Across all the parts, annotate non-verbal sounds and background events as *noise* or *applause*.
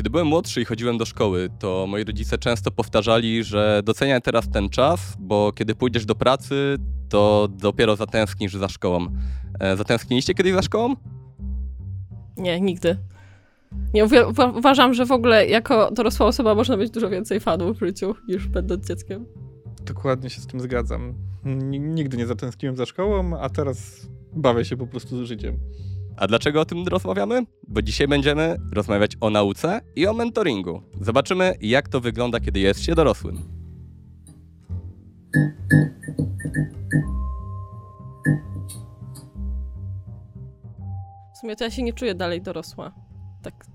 Kiedy byłem młodszy i chodziłem do szkoły, to moi rodzice często powtarzali, że doceniaj teraz ten czas, bo kiedy pójdziesz do pracy, to dopiero zatęsknisz za szkołą. E, zatęskniliście kiedyś za szkołą? Nie, nigdy. Nie, uwa- uważam, że w ogóle jako dorosła osoba można mieć dużo więcej fanów w życiu niż będąc dzieckiem. Dokładnie się z tym zgadzam. N- nigdy nie zatęskniłem za szkołą, a teraz bawię się po prostu życiem. A dlaczego o tym rozmawiamy? Bo dzisiaj będziemy rozmawiać o nauce i o mentoringu. Zobaczymy, jak to wygląda, kiedy jest się dorosłym. W sumie to ja się nie czuję dalej dorosła. Tak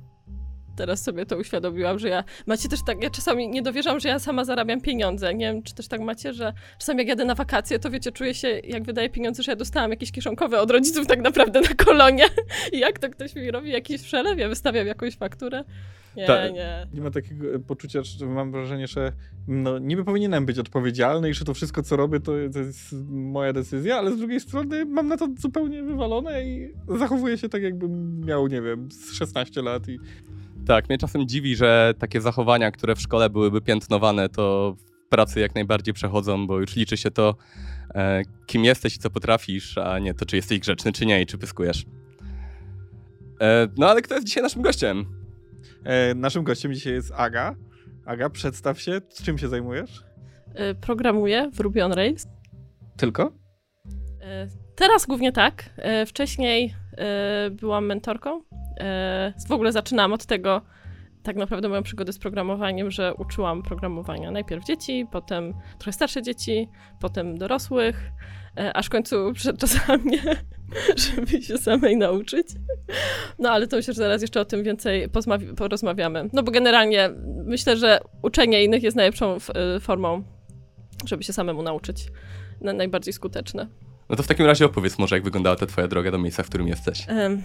teraz sobie to uświadomiłam, że ja... Macie też tak, ja czasami nie dowierzam, że ja sama zarabiam pieniądze. Nie wiem, czy też tak macie, że czasami jak jadę na wakacje, to wiecie, czuję się, jak wydaję pieniądze, że ja dostałam jakieś kieszonkowe od rodziców tak naprawdę na kolonie. *laughs* I jak to ktoś mi robi jakiś przelew, ja wystawiam jakąś fakturę. Nie, Ta- nie. Nie ma takiego e, poczucia, że mam wrażenie, że no, niby powinienem być odpowiedzialny i że to wszystko, co robię, to, to jest moja decyzja, ale z drugiej strony mam na to zupełnie wywalone i zachowuję się tak, jakbym miał, nie wiem, z 16 lat i Tak, mnie czasem dziwi, że takie zachowania, które w szkole byłyby piętnowane, to w pracy jak najbardziej przechodzą, bo już liczy się to, e, kim jesteś i co potrafisz, a nie to, czy jesteś grzeczny, czy nie i czy pyskujesz. E, no ale kto jest dzisiaj naszym gościem? E, naszym gościem dzisiaj jest Aga. Aga, przedstaw się, czym się zajmujesz? Y, Programuję w Ruby on Rails. Tylko? E, Teraz głównie tak. E, Wcześniej e, byłam mentorką. E, W ogóle zaczynałam od tego, tak naprawdę moją przygodę z programowaniem, że uczyłam programowania najpierw dzieci, potem trochę starsze dzieci, potem dorosłych, e, aż w końcu przyszedł czas mnie, *laughs* żeby się samej nauczyć. No ale to myślę, że zaraz jeszcze o tym więcej porozmawiamy. No bo generalnie myślę, że uczenie innych jest najlepszą e, formą, żeby się samemu nauczyć. Na- najbardziej skuteczne. No to w takim razie opowiedz może, jak wyglądała ta twoja droga do miejsca, w którym jesteś. Em,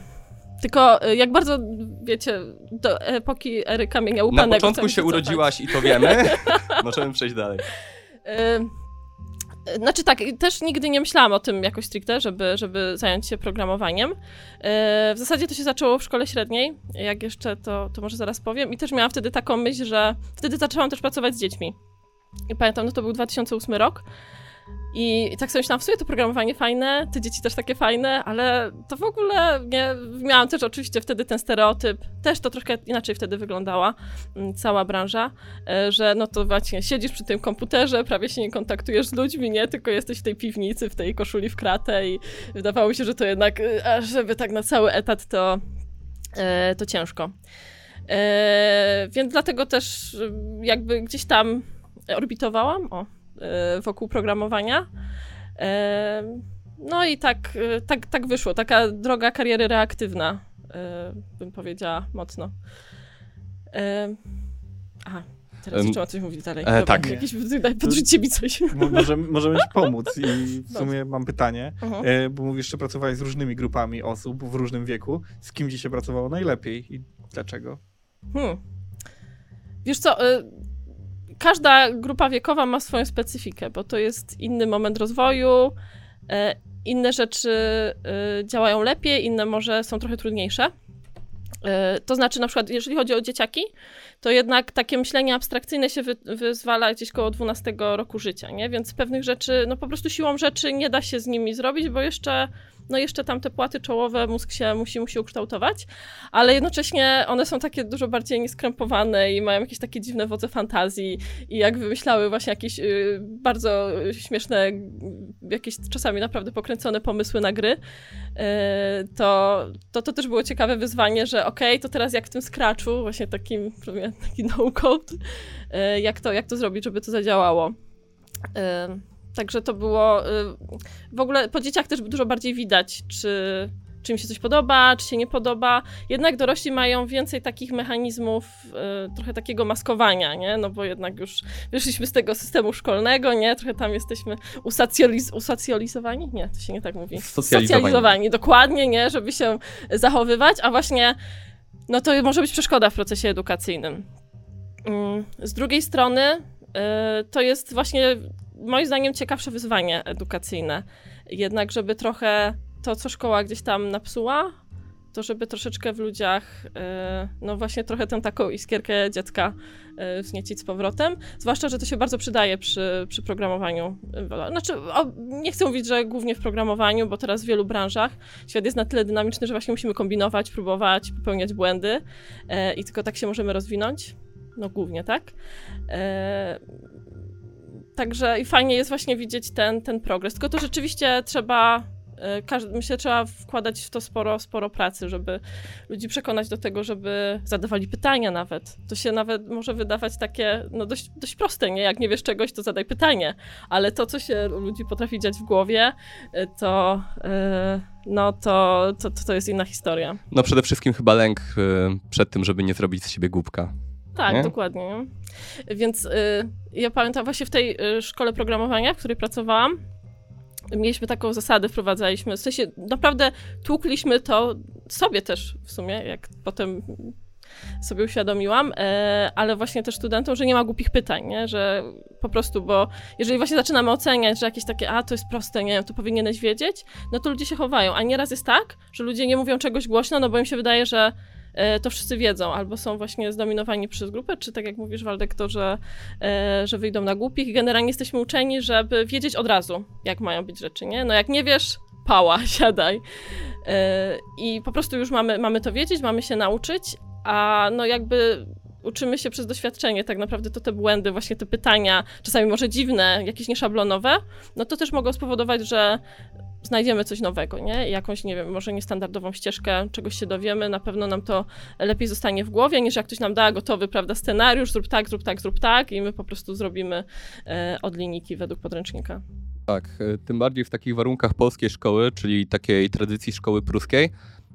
Tylko y, jak bardzo, wiecie, do epoki ery kamienia Na łupanego... początku się urodziłaś i to wiemy. *laughs* Możemy przejść dalej. Em, Znaczy tak, też nigdy nie myślałam o tym jakoś stricte, żeby, żeby zająć się programowaniem. E, W zasadzie to się zaczęło w szkole średniej, jak jeszcze to, to może zaraz powiem. I też miałam wtedy taką myśl, że wtedy zaczęłam też pracować z dziećmi. I pamiętam, no to był 2008 rok. I tak sobie myślałam, w sumie to programowanie fajne, te dzieci też takie fajne, ale to w ogóle nie... Miałam też oczywiście wtedy ten stereotyp, też to troszkę inaczej wtedy wyglądała mm, cała branża, e, że no to właśnie siedzisz przy tym komputerze, prawie się nie kontaktujesz z ludźmi, nie? Tylko jesteś w tej piwnicy, w tej koszuli w kratę i wydawało mi się, że to jednak, e, żeby tak na cały etat, to, e, to ciężko. Więc dlatego też jakby gdzieś tam orbitowałam, o, wokół programowania. E, No i tak, e, tak, tak wyszło. Taka droga kariery reaktywna, bym powiedziała mocno. Aha, teraz jeszcze o coś mówić dalej. e, tak. Jakieś, daj, podrzućcie mi coś. Mo- możemy, możemy ci pomóc i w sumie mam pytanie, e, bo mówisz, że pracowałeś z różnymi grupami osób w różnym wieku. Z kim ci się pracowało najlepiej i dlaczego? Hmm. Wiesz co, y, każda grupa wiekowa ma swoją specyfikę, bo to jest inny moment rozwoju, y, inne rzeczy y, działają lepiej, inne może są trochę trudniejsze. Y, To znaczy, na przykład, jeżeli chodzi o dzieciaki, to jednak takie myślenie abstrakcyjne się wy, wyzwala gdzieś koło 12 roku życia, nie? Więc pewnych rzeczy, no po prostu siłą rzeczy nie da się z nimi zrobić, bo jeszcze, no jeszcze tam te płaty czołowe mózg się musi, musi ukształtować ale jednocześnie one są takie dużo bardziej nieskrępowane i mają jakieś takie dziwne wodze fantazji i jak wymyślały właśnie jakieś y, bardzo y, śmieszne, y, jakieś czasami naprawdę pokręcone pomysły na gry, y, to, to to też było ciekawe wyzwanie, że okej, to teraz jak w tym Scratchu, właśnie takim, taki no-code, y, jak, to, jak to zrobić, żeby to zadziałało. Także to było. y, W ogóle po dzieciach też dużo bardziej widać, czy, czy im się coś podoba, czy się nie podoba. Jednak dorośli mają więcej takich mechanizmów, y, trochę takiego maskowania, nie? No bo jednak już wyszliśmy z tego systemu szkolnego, nie? Trochę tam jesteśmy usacjaliz- usacjalizowani? Nie, to się nie tak mówi. Socjalizowani. dokładnie, nie? Żeby się zachowywać, a właśnie no to może być przeszkoda w procesie edukacyjnym. Mm, Z drugiej strony y, to jest właśnie moim zdaniem ciekawsze wyzwanie edukacyjne. Jednak, żeby trochę to, co szkoła gdzieś tam napsuła, to żeby troszeczkę w ludziach, e, no właśnie trochę tę taką iskierkę dziecka e, wzniecić z powrotem. Zwłaszcza, że to się bardzo przydaje przy, przy programowaniu. E, Znaczy, o, nie chcę mówić, że głównie w programowaniu, bo teraz w wielu branżach świat jest na tyle dynamiczny, że właśnie musimy kombinować, próbować, popełniać błędy i tylko tak się możemy rozwinąć. No głównie tak. Także i fajnie jest właśnie widzieć ten, ten progres. Tylko to rzeczywiście trzeba, e, każdy, myślę, trzeba wkładać w to sporo, sporo pracy, żeby ludzi przekonać do tego, żeby zadawali pytania nawet. To się nawet może wydawać takie, no dość, dość proste, nie? Jak nie wiesz czegoś, to zadaj pytanie. Ale to, co się ludzi potrafi dziać w głowie, e, to, e, no to, to, to jest inna historia. No przede wszystkim chyba lęk y, przed tym, żeby nie zrobić z siebie głupka. Tak, Nie? dokładnie. nie? Więc y, ja pamiętam właśnie w tej y, szkole programowania, w której pracowałam, mieliśmy taką zasadę, wprowadzaliśmy, w sensie naprawdę tłukliśmy to sobie też w sumie, jak potem sobie uświadomiłam, e, ale właśnie też studentom, że nie ma głupich pytań, nie? że po prostu, bo jeżeli właśnie zaczynamy oceniać, że jakieś takie, a to jest proste, nie wiem, to powinieneś wiedzieć, no to ludzie się chowają, a nieraz jest tak, że ludzie nie mówią czegoś głośno, no bo im się wydaje, że to wszyscy wiedzą, albo są właśnie zdominowani przez grupę, czy tak jak mówisz, Waldek, to, że, e, że wyjdą na głupich generalnie jesteśmy uczeni, żeby wiedzieć od razu, jak mają być rzeczy, nie? No jak nie wiesz, pała, *laughs* siadaj. E, I po prostu już mamy, mamy to wiedzieć, mamy się nauczyć, a no jakby uczymy się przez doświadczenie tak naprawdę, to te błędy, właśnie te pytania, czasami może dziwne, jakieś nieszablonowe, no to też mogą spowodować, że znajdziemy coś nowego, nie? Jakąś, nie wiem, może niestandardową ścieżkę, czegoś się dowiemy, na pewno nam to lepiej zostanie w głowie, niż jak ktoś nam da gotowy, prawda, scenariusz, zrób tak, zrób tak, zrób tak i my po prostu zrobimy e, od linijki według podręcznika. Tak, y, tym bardziej w takich warunkach polskiej szkoły, czyli takiej tradycji szkoły pruskiej.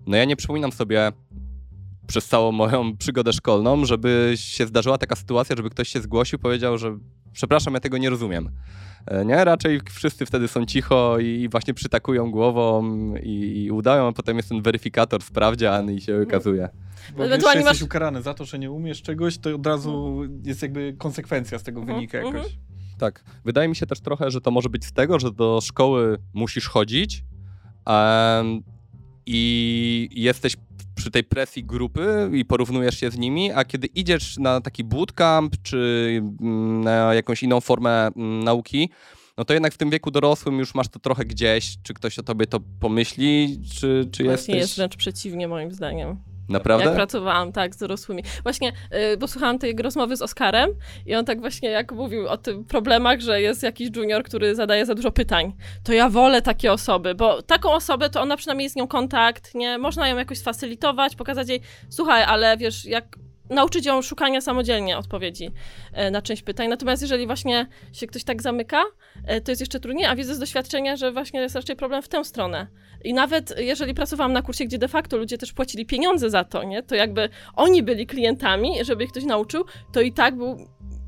No ja nie przypominam sobie przez całą moją przygodę szkolną, żeby się zdarzyła taka sytuacja, żeby ktoś się zgłosił, powiedział, że przepraszam, ja tego nie rozumiem. E, Nie, raczej wszyscy wtedy są cicho i właśnie przytakują głową i, i udają, a potem jest ten weryfikator, sprawdzian i się okazuje. Bo Ewentualnie jesteś masz- ukarany za to, że nie umiesz czegoś, to od razu jest jakby konsekwencja z tego Mhm, wynika mhm. jakoś. Tak. Wydaje mi się też trochę, że to może być z tego, że do szkoły musisz chodzić em, i jesteś przy tej presji grupy i porównujesz się z nimi, a kiedy idziesz na taki bootcamp czy mm, na jakąś inną formę mm, nauki, no to jednak w tym wieku dorosłym już masz to trochę gdzieś, czy ktoś o tobie to pomyśli, czy, czy Właśnie jesteś... jest wręcz przeciwnie moim zdaniem. Naprawdę? Jak pracowałam, tak, z dorosłymi. Właśnie, y, bo słuchałam tej rozmowy z Oskarem i on tak właśnie jak mówił o tych problemach, że jest jakiś junior, który zadaje za dużo pytań. To ja wolę takie osoby, bo taką osobę to ona przynajmniej z nią kontakt, nie? Można ją jakoś sfacylitować, pokazać jej, słuchaj, ale wiesz, jak nauczyć ją szukania samodzielnie odpowiedzi e, na część pytań. Natomiast jeżeli właśnie się ktoś tak zamyka, e, to jest jeszcze trudniej, a widzę z doświadczenia, że właśnie jest raczej problem w tę stronę. I nawet jeżeli pracowałam na kursie, gdzie de facto ludzie też płacili pieniądze za to, nie? To jakby oni byli klientami, żeby ich ktoś nauczył, to i tak był,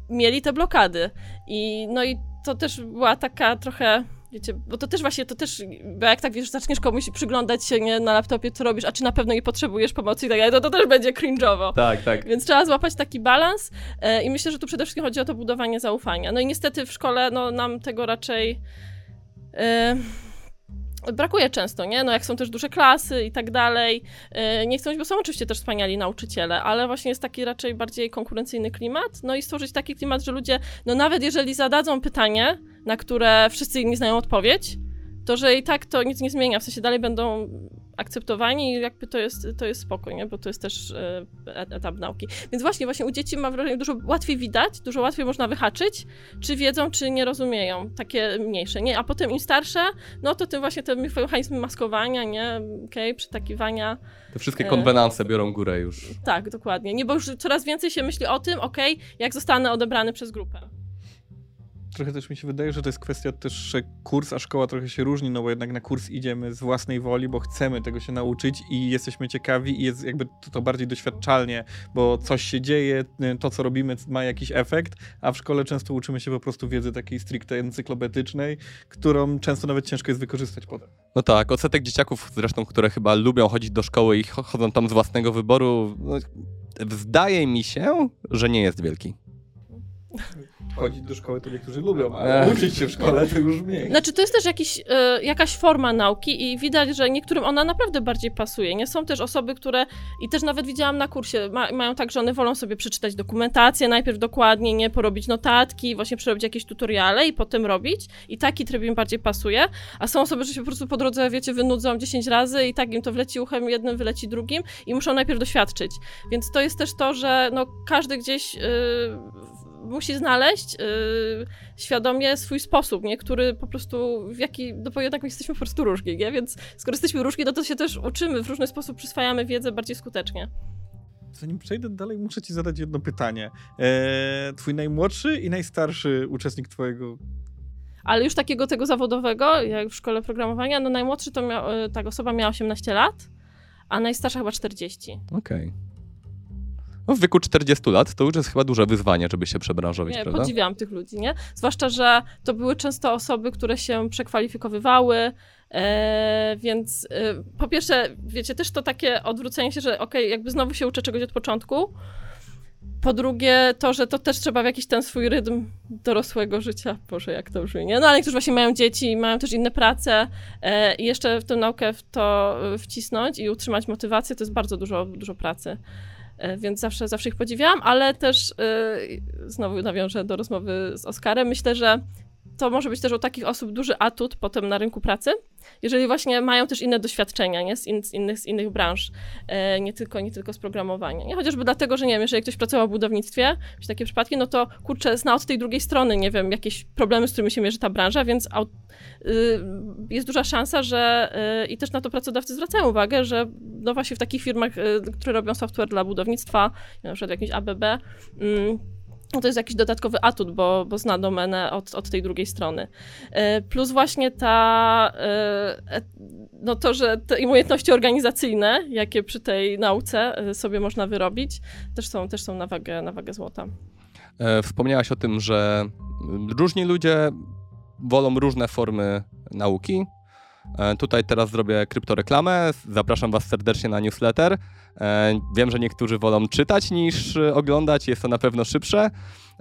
mieli te blokady. I no i to też była taka trochę Wiecie, bo to też właśnie, to też, bo jak tak wiesz, zaczniesz komuś przyglądać się nie, na laptopie, co robisz, a czy na pewno nie potrzebujesz pomocy i tak dalej, to, to też będzie cringe'owo. Tak, tak. Więc trzeba złapać taki balans e, i myślę, że tu przede wszystkim chodzi o to budowanie zaufania. No i niestety w szkole no, nam tego raczej e, brakuje często, nie? No jak są też duże klasy i tak dalej. E, nie mówić, bo są oczywiście też wspaniali nauczyciele, ale właśnie jest taki raczej bardziej konkurencyjny klimat. No i stworzyć taki klimat, że ludzie, no nawet jeżeli zadadzą pytanie, na które wszyscy inni znają odpowiedź, to że i tak to nic nie zmienia, w sensie dalej będą akceptowani i jakby to jest, to jest spoko, nie? bo to jest też e, et- etap nauki. Więc właśnie, właśnie u dzieci mam wrażenie, dużo łatwiej widać, dużo łatwiej można wyhaczyć, czy wiedzą, czy nie rozumieją, takie mniejsze, nie? A potem im starsze, no to tym właśnie te mechanizmy maskowania, nie? Okej, przytakiwania, Te wszystkie E. konwenanse biorą górę już. tak, dokładnie. Nie, bo już coraz więcej się myśli o tym, okej, jak zostanę odebrany przez grupę. Trochę też mi się wydaje, że to jest kwestia też, że kurs, a szkoła trochę się różni, no bo jednak na kurs idziemy z własnej woli, bo chcemy tego się nauczyć i jesteśmy ciekawi i jest jakby to, to bardziej doświadczalnie, bo coś się dzieje, y, to co robimy ma jakiś efekt, a w szkole często uczymy się po prostu wiedzy takiej stricte encyklopedycznej, którą często nawet ciężko jest wykorzystać potem. No tak, odsetek dzieciaków zresztą, które chyba lubią chodzić do szkoły i cho- chodzą tam z własnego wyboru, no, zdaje mi się, że nie jest wielki. *laughs* chodzić do szkoły to niektórzy lubią, ale uczyć się w szkole to już mniej. Znaczy, to jest też jakiś, e, jakaś forma nauki i widać, że niektórym ona naprawdę bardziej pasuje. Nie są też osoby, które, i też nawet widziałam na kursie, ma, mają tak, że one wolą sobie przeczytać dokumentację najpierw dokładnie, nie porobić notatki, właśnie przerobić jakieś tutoriale i potem robić. I taki tryb im bardziej pasuje. A są osoby, że się po prostu po drodze, wiecie, wynudzą 10 razy i tak im to wleci uchem jednym, wyleci drugim i muszą najpierw doświadczyć. Więc to jest też to, że no, każdy gdzieś. Yy, musi znaleźć yy, świadomie swój sposób, nie? który po prostu, w jaki, no bo jednak jesteśmy po prostu różni, nie? więc skoro jesteśmy różni, no to się też uczymy, w różny sposób przyswajamy wiedzę bardziej skutecznie. Zanim przejdę dalej, muszę ci zadać jedno pytanie. Eee, twój najmłodszy i najstarszy uczestnik twojego ale już takiego tego zawodowego, jak w szkole programowania, no najmłodszy to miał, ta osoba miała 18 lat, a najstarsza chyba 40. Okej. Okay. No w wieku 40 lat to już jest chyba duże wyzwanie, żeby się przebranżowić, nie, prawda? Podziwiam tych ludzi, nie? Zwłaszcza, że to były często osoby, które się przekwalifikowywały, e, więc e, po pierwsze, wiecie, też to takie odwrócenie się, że okej, okay, jakby znowu się uczę czegoś od początku, po drugie, to, że to też trzeba w jakiś ten swój rytm dorosłego życia, Boże, jak to brzmi, nie? No ale niektórzy właśnie mają dzieci, mają też inne prace e, i jeszcze w tę naukę w to e, wcisnąć i utrzymać motywację, to jest bardzo dużo, dużo pracy. E, więc zawsze, zawsze ich podziwiałam, ale też e, znowu nawiążę do rozmowy z Oskarem. Myślę, że to może być też u takich osób duży atut potem na rynku pracy, jeżeli właśnie mają też inne doświadczenia nie? Z, in, z innych, z innych branż, e, nie, tylko, nie tylko z programowania. Nie? Chociażby dlatego, że nie wiem, jeżeli ktoś pracował w budownictwie, czy takie przypadki, no to kurczę, zna od tej drugiej strony, nie wiem, jakieś problemy, z którymi się mierzy ta branża, więc y, jest duża szansa, że y, i też na to pracodawcy zwracają uwagę, że no właśnie w takich firmach, y, które robią software dla budownictwa, na przykład jakimś ABB, no to jest jakiś dodatkowy atut, bo, bo zna domenę od, od tej drugiej strony. E, plus właśnie ta, e, no to, że te umiejętności organizacyjne, jakie przy tej nauce e, sobie można wyrobić, też są, też są na, wagę, na wagę złota. Wspomniałaś o tym, że różni ludzie wolą różne formy nauki. Tutaj teraz zrobię kryptoreklamę. Zapraszam Was serdecznie na newsletter. E, wiem, że niektórzy wolą czytać niż oglądać, jest to na pewno szybsze.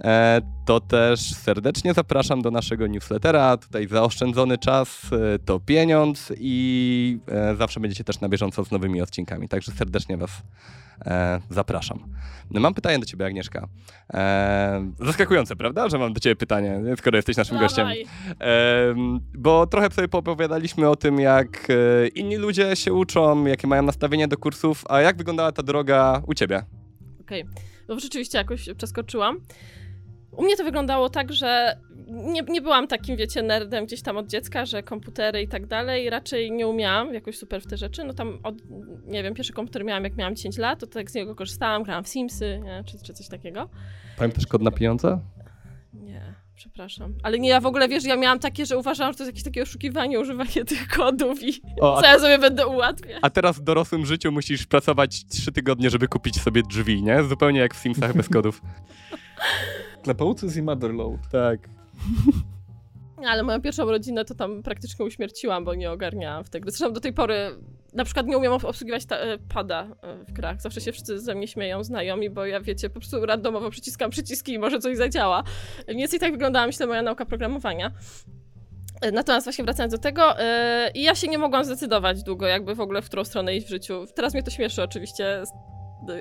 E, to też serdecznie zapraszam do naszego newslettera. Tutaj zaoszczędzony czas e, to pieniądz i zawsze będziecie też na bieżąco z nowymi odcinkami. Także serdecznie Was zapraszam. No, mam pytanie do Ciebie, Agnieszka. zaskakujące, prawda, że mam do Ciebie pytanie, skoro jesteś naszym Dawaj. gościem. bo trochę sobie poopowiadaliśmy o tym, jak inni ludzie się uczą, jakie mają nastawienie do kursów, a jak wyglądała ta droga u ciebie? Okej, okay. no rzeczywiście jakoś przeskoczyłam. U mnie to wyglądało tak, że nie, nie byłam takim, wiecie, nerdem gdzieś tam od dziecka, że komputery i tak dalej. Raczej nie umiałam jakoś super w te rzeczy. No tam, od, nie wiem, pierwszy komputer miałam jak miałam 10 lat, to tak z niego korzystałam, grałam w Simsy, nie? Czy, czy coś takiego. Pamiętasz kod na pieniądze? Nie przepraszam. Ale nie, ja w ogóle, wiesz, ja miałam takie, że uważałam, że to jest jakieś takie oszukiwanie, używanie tych kodów i o, co ja sobie będę ułatwiać. A teraz w dorosłym życiu musisz pracować trzy tygodnie, żeby kupić sobie drzwi, nie? Zupełnie jak w Simsach bez kodów. *laughs* Klepoucy i Motherload. Tak. *laughs* Ale moją pierwszą rodzinę to tam praktycznie uśmierciłam, bo nie ogarniałam w tej gry. Zresztą do tej pory na przykład nie umiem obsługiwać ta, e, pada e, w grach. Zawsze się wszyscy ze mnie śmieją, znajomi, bo ja wiecie, po prostu randomowo przyciskam przyciski i może coś zadziała. Mniej więcej tak wyglądała, myślę, moja nauka programowania. E, natomiast właśnie wracając do tego, i ja się nie mogłam zdecydować długo, jakby w ogóle w którą stronę iść w życiu. Teraz mnie to śmieszy oczywiście,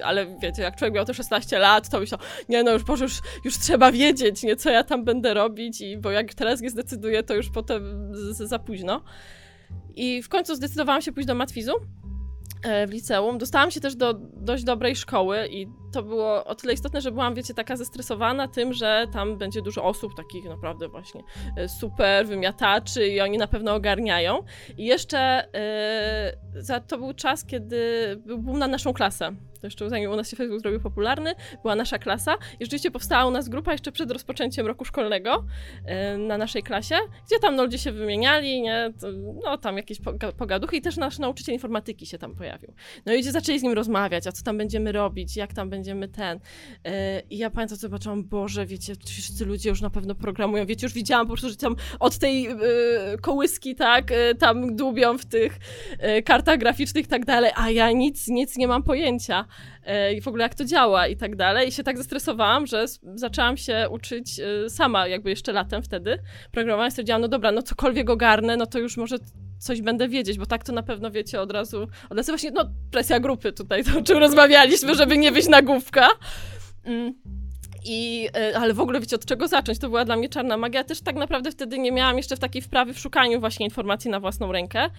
ale wiecie, jak człowiek miał te 16 lat, to myślał, nie no, już Boże, już, już trzeba wiedzieć, nie, co ja tam będę robić, i bo jak teraz nie zdecyduję, to już potem za późno. I w końcu zdecydowałam się pójść do matwizu e, w liceum. Dostałam się też do dość dobrej szkoły i to było o tyle istotne, że byłam, wiecie, taka zestresowana tym, że tam będzie dużo osób takich naprawdę właśnie e, super wymiataczy i oni na pewno ogarniają. I jeszcze yy, za, to był czas, kiedy był boom na naszą klasę. To jeszcze zanim u nas się Facebook zrobił popularny, była nasza klasa i rzeczywiście powstała u nas grupa jeszcze przed rozpoczęciem roku szkolnego yy, na naszej klasie, gdzie tam no, ludzie się wymieniali, nie? To, no tam jakieś pogaduchy i też nasz nauczyciel informatyki się tam pojawił. No i ludzie zaczęli z nim rozmawiać, a co tam będziemy robić, jak tam będzie będziemy ten. E, I ja pamiętam, zobaczyłam, Boże, wiecie, wszyscy ludzie już na pewno programują, wiecie, już widziałam po prostu, że tam od tej e, kołyski, tak, e, tam dłubią w tych kartach graficznych i tak dalej, a ja nic, nic nie mam pojęcia i w ogóle jak to działa i tak dalej. I się tak zestresowałam, że zaczęłam się uczyć e, sama, jakby jeszcze latem wtedy programowania. Stwierdziłam, no dobra, no cokolwiek ogarnę, no to już może coś będę wiedzieć, bo tak to na pewno wiecie od razu. Od razu właśnie, no presja grupy tutaj, to o czym rozmawialiśmy, żeby nie wyjść na główka. Mm. I, e, ale w ogóle wiecie, od czego zacząć? To była dla mnie czarna magia. Też tak naprawdę wtedy nie miałam jeszcze w takiej wprawy w szukaniu właśnie informacji na własną rękę.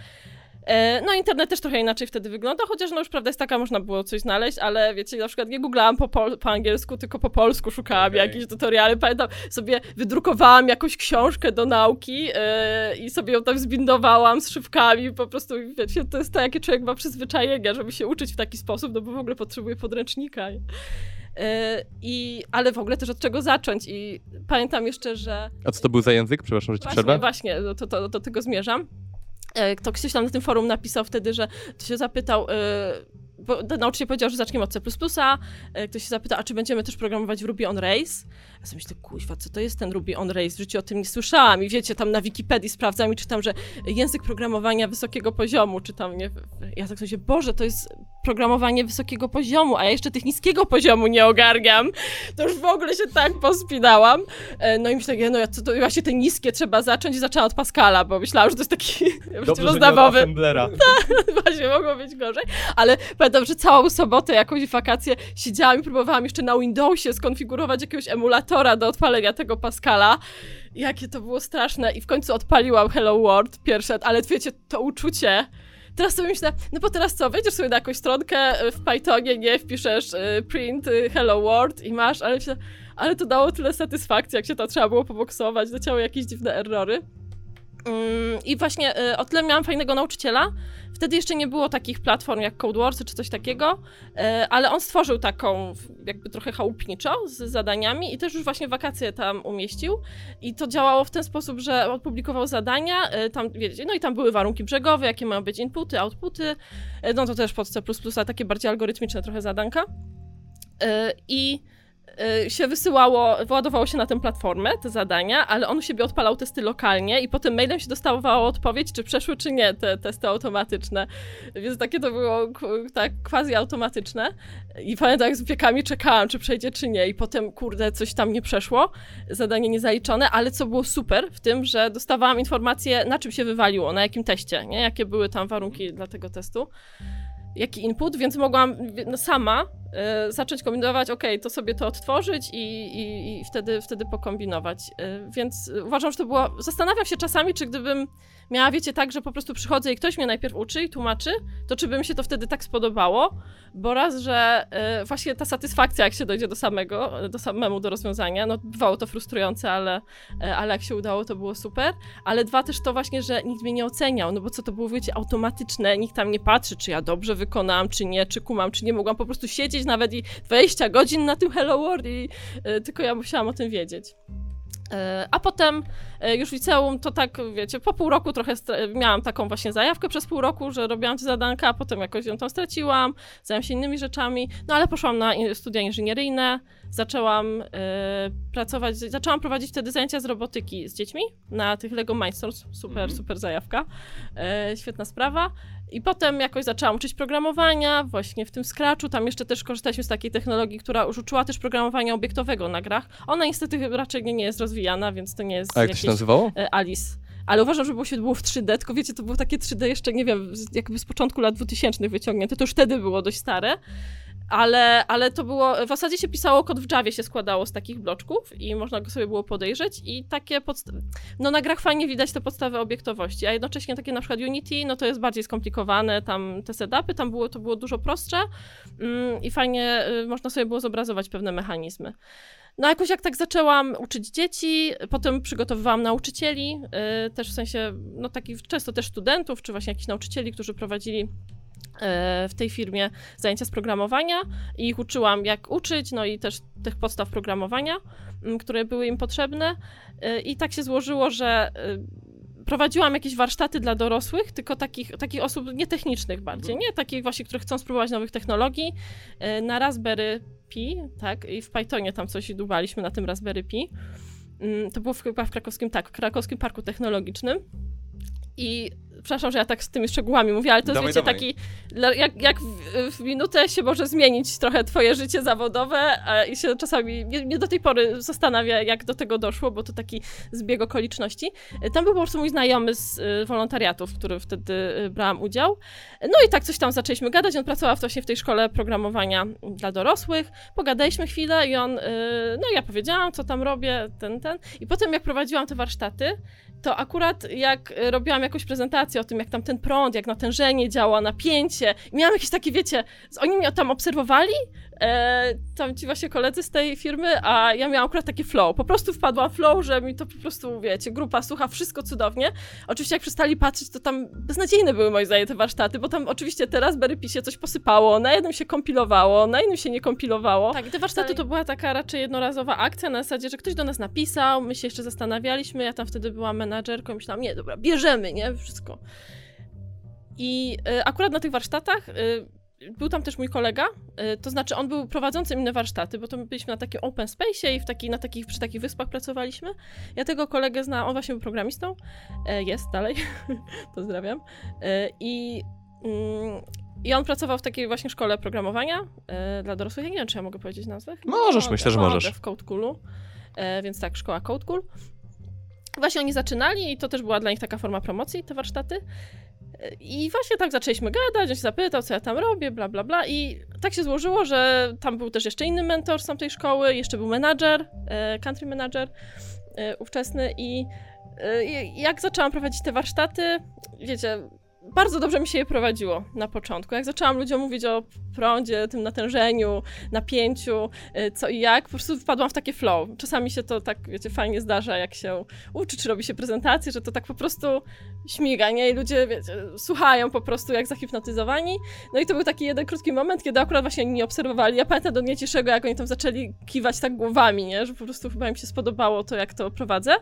E, No, internet też trochę inaczej wtedy wygląda, chociaż no już prawda jest taka, można było coś znaleźć, ale wiecie, na przykład nie googlałam po, pol- po angielsku, tylko po polsku szukałam Okej. jakieś tutoriale. Pamiętam, sobie wydrukowałam jakąś książkę do nauki e, i sobie ją tam zbindowałam z szybkami, po prostu wiecie, to jest to, jakie człowiek ma przyzwyczajenia, żeby się uczyć w taki sposób, no bo w ogóle potrzebuje podręcznika. E, I, ale w ogóle też od czego zacząć i pamiętam jeszcze, że A co to był za język? Przepraszam, że ci Właśnie, przerwę. właśnie, do, to, to, do tego zmierzam. E, To ktoś tam na tym forum napisał wtedy, że to się zapytał, e, bo nauczyciel powiedział, że zaczniemy od C++, e, ktoś się zapytał, a czy będziemy też programować w Ruby on Rails? Ja sobie myślę, kuźwa, co to jest ten Ruby on Rails? W życiu o tym nie słyszałam i wiecie, tam na Wikipedii sprawdzam i czytam, że język programowania wysokiego poziomu, czy tam, nie, ja tak sobie, Boże, to jest programowanie wysokiego poziomu, a ja jeszcze tych niskiego poziomu nie ogarniam. To już w ogóle się tak pospinałam. E, No i myślę, no ja, co to właśnie te niskie trzeba zacząć i zaczęłam od Pascala, bo myślałam, że to jest taki *laughs* rozdawowy. Assemblera. *laughs* Właśnie mogło być gorzej, ale pamiętam, że całą sobotę, jakąś wakację siedziałam i próbowałam jeszcze na Windowsie skonfigurować jakiegoś emulatora do odpalenia tego Pascala. Jakie to było straszne i w końcu odpaliłam Hello World pierwsze, ale wiecie, to uczucie... Teraz sobie myślę, no bo teraz co, wejdziesz sobie na jakąś stronkę y, w Pythonie, nie, wpiszesz y, print y, Hello World i masz, ale myślę, ale to dało tyle satysfakcji, jak się to trzeba było poboksować, leciały jakieś dziwne errory. Mm, I właśnie y, o tyle miałam fajnego nauczyciela. Wtedy jeszcze nie było takich platform jak Codewords czy coś takiego, y, ale on stworzył taką jakby trochę chałupniczo z zadaniami i też już właśnie wakacje tam umieścił. I to działało w ten sposób, że opublikował zadania, y, tam wiecie, no i tam były warunki brzegowe, jakie mają być inputy, outputy, no to też pod C++, takie bardziej algorytmiczne trochę zadanka. I się wysyłało, wyładowało się na tę platformę te zadania, ale on u siebie odpalał testy lokalnie i potem mailem się dostawało odpowiedź, czy przeszły, czy nie te testy automatyczne. Więc takie to było tak quasi automatyczne. I pamiętam, jak z wiekami czekałam, czy przejdzie, czy nie. I potem, kurde, coś tam nie przeszło, zadanie niezaliczone, ale co było super w tym, że dostawałam informację, na czym się wywaliło, na jakim teście, nie? Jakie były tam warunki dla tego testu jaki input, więc mogłam no, sama e, zacząć kombinować, ok, to sobie to odtworzyć i, i, i wtedy, wtedy pokombinować. E, więc uważam, że to było. Zastanawiam się czasami, czy gdybym miała, wiecie, tak, że po prostu przychodzę i ktoś mnie najpierw uczy i tłumaczy, to czy by mi się to wtedy tak spodobało, bo raz, że e, właśnie ta satysfakcja, jak się dojdzie do samego, do samemu do rozwiązania, no bywało to frustrujące, ale, e, ale jak się udało, to było super. Ale dwa też to właśnie, że nikt mnie nie oceniał, no bo co to było, wiecie, automatyczne, nikt tam nie patrzy, czy ja dobrze wykonałam, czy nie, czy kumam, czy nie. Mogłam po prostu siedzieć nawet i 20 godzin na tym Hello World i e, tylko ja musiałam o tym wiedzieć. E, A potem e, już w liceum to tak, wiecie, po pół roku trochę miałam taką właśnie zajawkę przez pół roku, że robiłam te zadanka, a potem jakoś ją tam straciłam, zajęłam się innymi rzeczami, no ale poszłam na studia inżynieryjne, zaczęłam e, pracować, zaczęłam prowadzić wtedy zajęcia z robotyki z dziećmi na tych Lego Mindstorms, super, Mhm. super zajawka, e, świetna sprawa. I potem jakoś zaczęłam uczyć programowania, właśnie w tym Scratchu, tam jeszcze też korzystaliśmy z takiej technologii, która już uczyła też programowania obiektowego na grach. Ona niestety raczej nie, jest rozwijana, więc to nie jest A jak to jakieś się nazywało? e, Alice. Ale uważam, że było się było w 3D, tylko wiecie, to było takie 3D jeszcze, nie wiem, jakby z początku lat 2000 wyciągnięte, to już wtedy było dość stare. Ale, ale to było, w zasadzie się pisało kod w Javie, się składało z takich bloczków i można go sobie było podejrzeć i takie, podst- no na grach fajnie widać te podstawy obiektowości, a jednocześnie takie na przykład Unity, no to jest bardziej skomplikowane, tam te setupy, tam było, to było dużo prostsze mm, i fajnie y, można sobie było zobrazować pewne mechanizmy. No jakoś jak tak zaczęłam uczyć dzieci, potem przygotowywałam nauczycieli, y, też w sensie, no takich często też studentów, czy właśnie jakichś nauczycieli, którzy prowadzili w tej firmie zajęcia z programowania i ich uczyłam jak uczyć, no i też tych podstaw programowania, mm, które były im potrzebne Y, i tak się złożyło, że y, prowadziłam jakieś warsztaty dla dorosłych, tylko takich, takich osób nietechnicznych bardziej, nie takich właśnie, które chcą spróbować nowych technologii y, na Raspberry Pi, tak, i w Pythonie tam coś dubaliśmy na tym Raspberry Pi. Mm, To było chyba w krakowskim, tak, w krakowskim Parku Technologicznym. I przepraszam, że ja tak z tymi szczegółami mówię, ale to jest, Dawaj, wiecie, dawaj. taki, jak, jak w, w minutę się może zmienić trochę twoje życie zawodowe a, i się czasami, mnie, mnie do tej pory zastanawia, jak do tego doszło, bo to taki zbieg okoliczności. E, Tam był po prostu mój znajomy z y, wolontariatu, w którym wtedy y, brałam udział. No i tak coś tam zaczęliśmy gadać, on pracował właśnie w tej szkole programowania dla dorosłych, pogadaliśmy chwilę i on, y, no ja powiedziałam, co tam robię, ten, ten. I potem jak prowadziłam te warsztaty, to akurat jak robiłam jakąś prezentację o tym, jak tam ten prąd, jak natężenie działa, napięcie, i miałam jakieś takie, wiecie, oni mnie tam obserwowali, e, tam ci właśnie koledzy z tej firmy, a ja miałam akurat taki flow. Po prostu wpadłam w flow, że mi to po prostu, wiecie, grupa słucha, wszystko cudownie. Oczywiście jak przestali patrzeć, to tam beznadziejne były moje zdaje te warsztaty, bo tam oczywiście teraz Berry się coś posypało, na jednym się kompilowało, na innym się nie kompilowało. Tak, i te warsztaty to była taka raczej jednorazowa akcja na zasadzie, że ktoś do nas napisał, my się jeszcze zastanawialiśmy, ja tam wtedy byłam menadżerką i myślałam, nie, dobra, bierzemy, nie, wszystko. I y, akurat na tych warsztatach y, był tam też mój kolega, y, to znaczy on był prowadzącym inne warsztaty, bo to my byliśmy na takim open space i w taki, na takich, przy takich wyspach pracowaliśmy. Ja tego kolegę znam, on właśnie był programistą, e, jest dalej, *laughs* pozdrawiam. E, I, mm, I on pracował w takiej właśnie szkole programowania e, dla dorosłych. Ja nie wiem, czy ja mogę powiedzieć nazwę. Możesz, myślę, że możesz. W Code Coolu. E, więc tak, szkoła Code Cool. Właśnie oni zaczynali i to też była dla nich taka forma promocji, te warsztaty. I właśnie tak zaczęliśmy gadać, on się zapytał, co ja tam robię, bla, bla, bla. I tak się złożyło, że tam był też jeszcze inny mentor z tamtej szkoły, jeszcze był menadżer, e, country manager e, ówczesny e, i jak zaczęłam prowadzić te warsztaty, wiecie, bardzo dobrze mi się je prowadziło na początku. Jak zaczęłam ludziom mówić o prądzie, tym natężeniu, napięciu, y, co i jak, po prostu wpadłam w takie flow. Czasami się to tak, wiecie, fajnie zdarza, jak się uczy, czy robi się prezentację, że to tak po prostu śmiga, nie? I ludzie, wiecie, słuchają po prostu jak zahipnotyzowani. No i to był taki jeden krótki moment, kiedy akurat właśnie oni mnie obserwowali. Ja pamiętam do dnia dzisiejszego, jak oni tam zaczęli kiwać tak głowami, nie? Że po prostu chyba im się spodobało to, jak to prowadzę.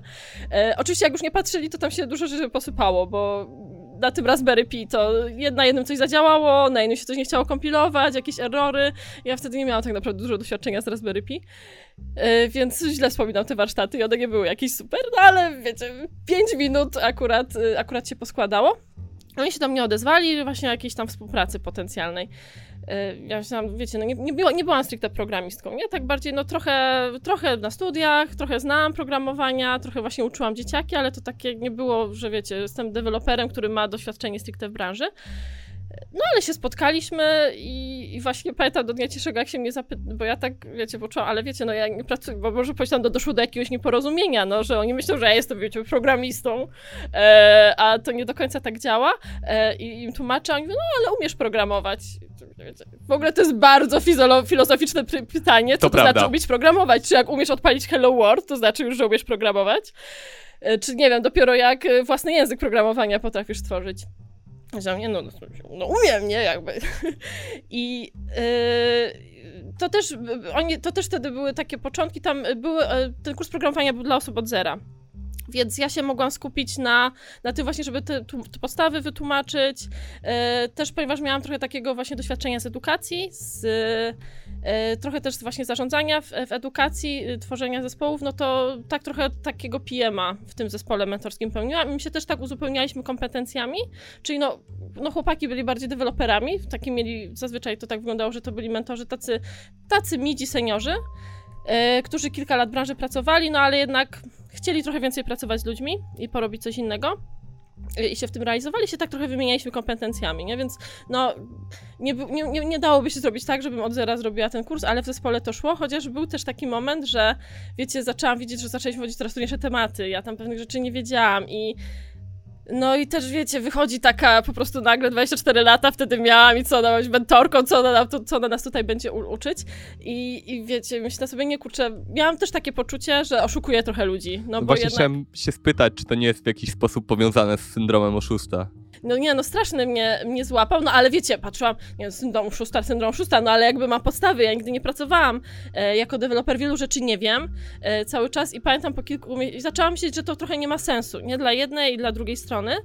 E, oczywiście jak już nie patrzyli, to tam się dużo rzeczy posypało, bo na tym Raspberry Pi to na jednym coś zadziałało, na innym się coś nie chciało kompilować, jakieś errory. Ja wtedy nie miałam tak naprawdę dużo doświadczenia z Raspberry Pi, e, więc źle wspominam te warsztaty i one nie były jakieś super, no ale wiecie, 5 minut akurat, e, akurat się poskładało. Oni się do mnie odezwali, właśnie o jakiejś tam współpracy potencjalnej. E, Ja myślałam, wiecie, no nie, nie, nie byłam stricte programistką, nie? Tak bardziej, no trochę, trochę na studiach, trochę znałam programowania, trochę właśnie uczyłam dzieciaki, ale to takie nie było, że wiecie, jestem deweloperem, który ma doświadczenie stricte w branży. No ale się spotkaliśmy i, i właśnie pamiętam do dnia dzisiejszego, jak się mnie zapytał, bo ja tak, wiecie, poczułam, ale wiecie, no ja nie pracuję, bo może powiedzieć tam, do, doszło do jakiegoś nieporozumienia, no, że oni myślą, że ja jestem, wiecie, programistą, e, a to nie do końca tak działa e, i im tłumaczę, a oni mówią, no ale umiesz programować. W ogóle to jest bardzo filozoficzne py- pytanie, co To to, prawda. znaczy umieć programować, czy jak umiesz odpalić Hello World, to znaczy już, że umiesz programować, E, czy nie wiem, dopiero jak e, własny język programowania potrafisz stworzyć. Że nie, no, no, umiem, nie, jakby. I yy, to też, y, oni, to też wtedy były takie początki, tam były, y, ten kurs programowania był dla osób od zera. Więc ja się mogłam skupić na, na tym właśnie, żeby te, te podstawy wytłumaczyć. E, też ponieważ miałam trochę takiego właśnie doświadczenia z edukacji, z, e, trochę też właśnie zarządzania w, w edukacji, y, tworzenia zespołów, no to tak trochę takiego PM-a w tym zespole mentorskim pełniłam. I my się też tak uzupełnialiśmy kompetencjami, czyli no, no chłopaki byli bardziej deweloperami, taki mieli, zazwyczaj to tak wyglądało, że to byli mentorzy tacy, tacy midzi seniorzy, e, którzy kilka lat w branży pracowali, no ale jednak chcieli trochę więcej pracować z ludźmi i porobić coś innego. I się w tym realizowali, się tak trochę wymienialiśmy kompetencjami, nie? Więc no, nie, nie, nie, dałoby się zrobić tak, żebym od zera zrobiła ten kurs, ale w zespole to szło, chociaż był też taki moment, że wiecie, zaczęłam widzieć, że zaczęliśmy wchodzić coraz trudniejsze tematy, ja tam pewnych rzeczy nie wiedziałam i no i też wiecie, wychodzi taka po prostu nagle 24 lata wtedy miałam i co ona ma być mentorką, co ona, co ona nas tutaj będzie uczyć. I, I wiecie, myślę sobie, nie kurczę, miałam też takie poczucie, że oszukuję trochę ludzi. No bo Właśnie jednak, chciałem się spytać, czy to nie jest w jakiś sposób powiązane z syndromem oszusta. No nie, no straszny mnie, mnie złapał, no ale wiecie, patrzyłam, nie syndrom szósta, syndrom szósta, no ale jakby mam podstawy, ja nigdy nie pracowałam e, jako deweloper, wielu rzeczy nie wiem e, cały czas i pamiętam po kilku, zaczęłam myśleć, że to trochę nie ma sensu, nie dla jednej i dla drugiej strony.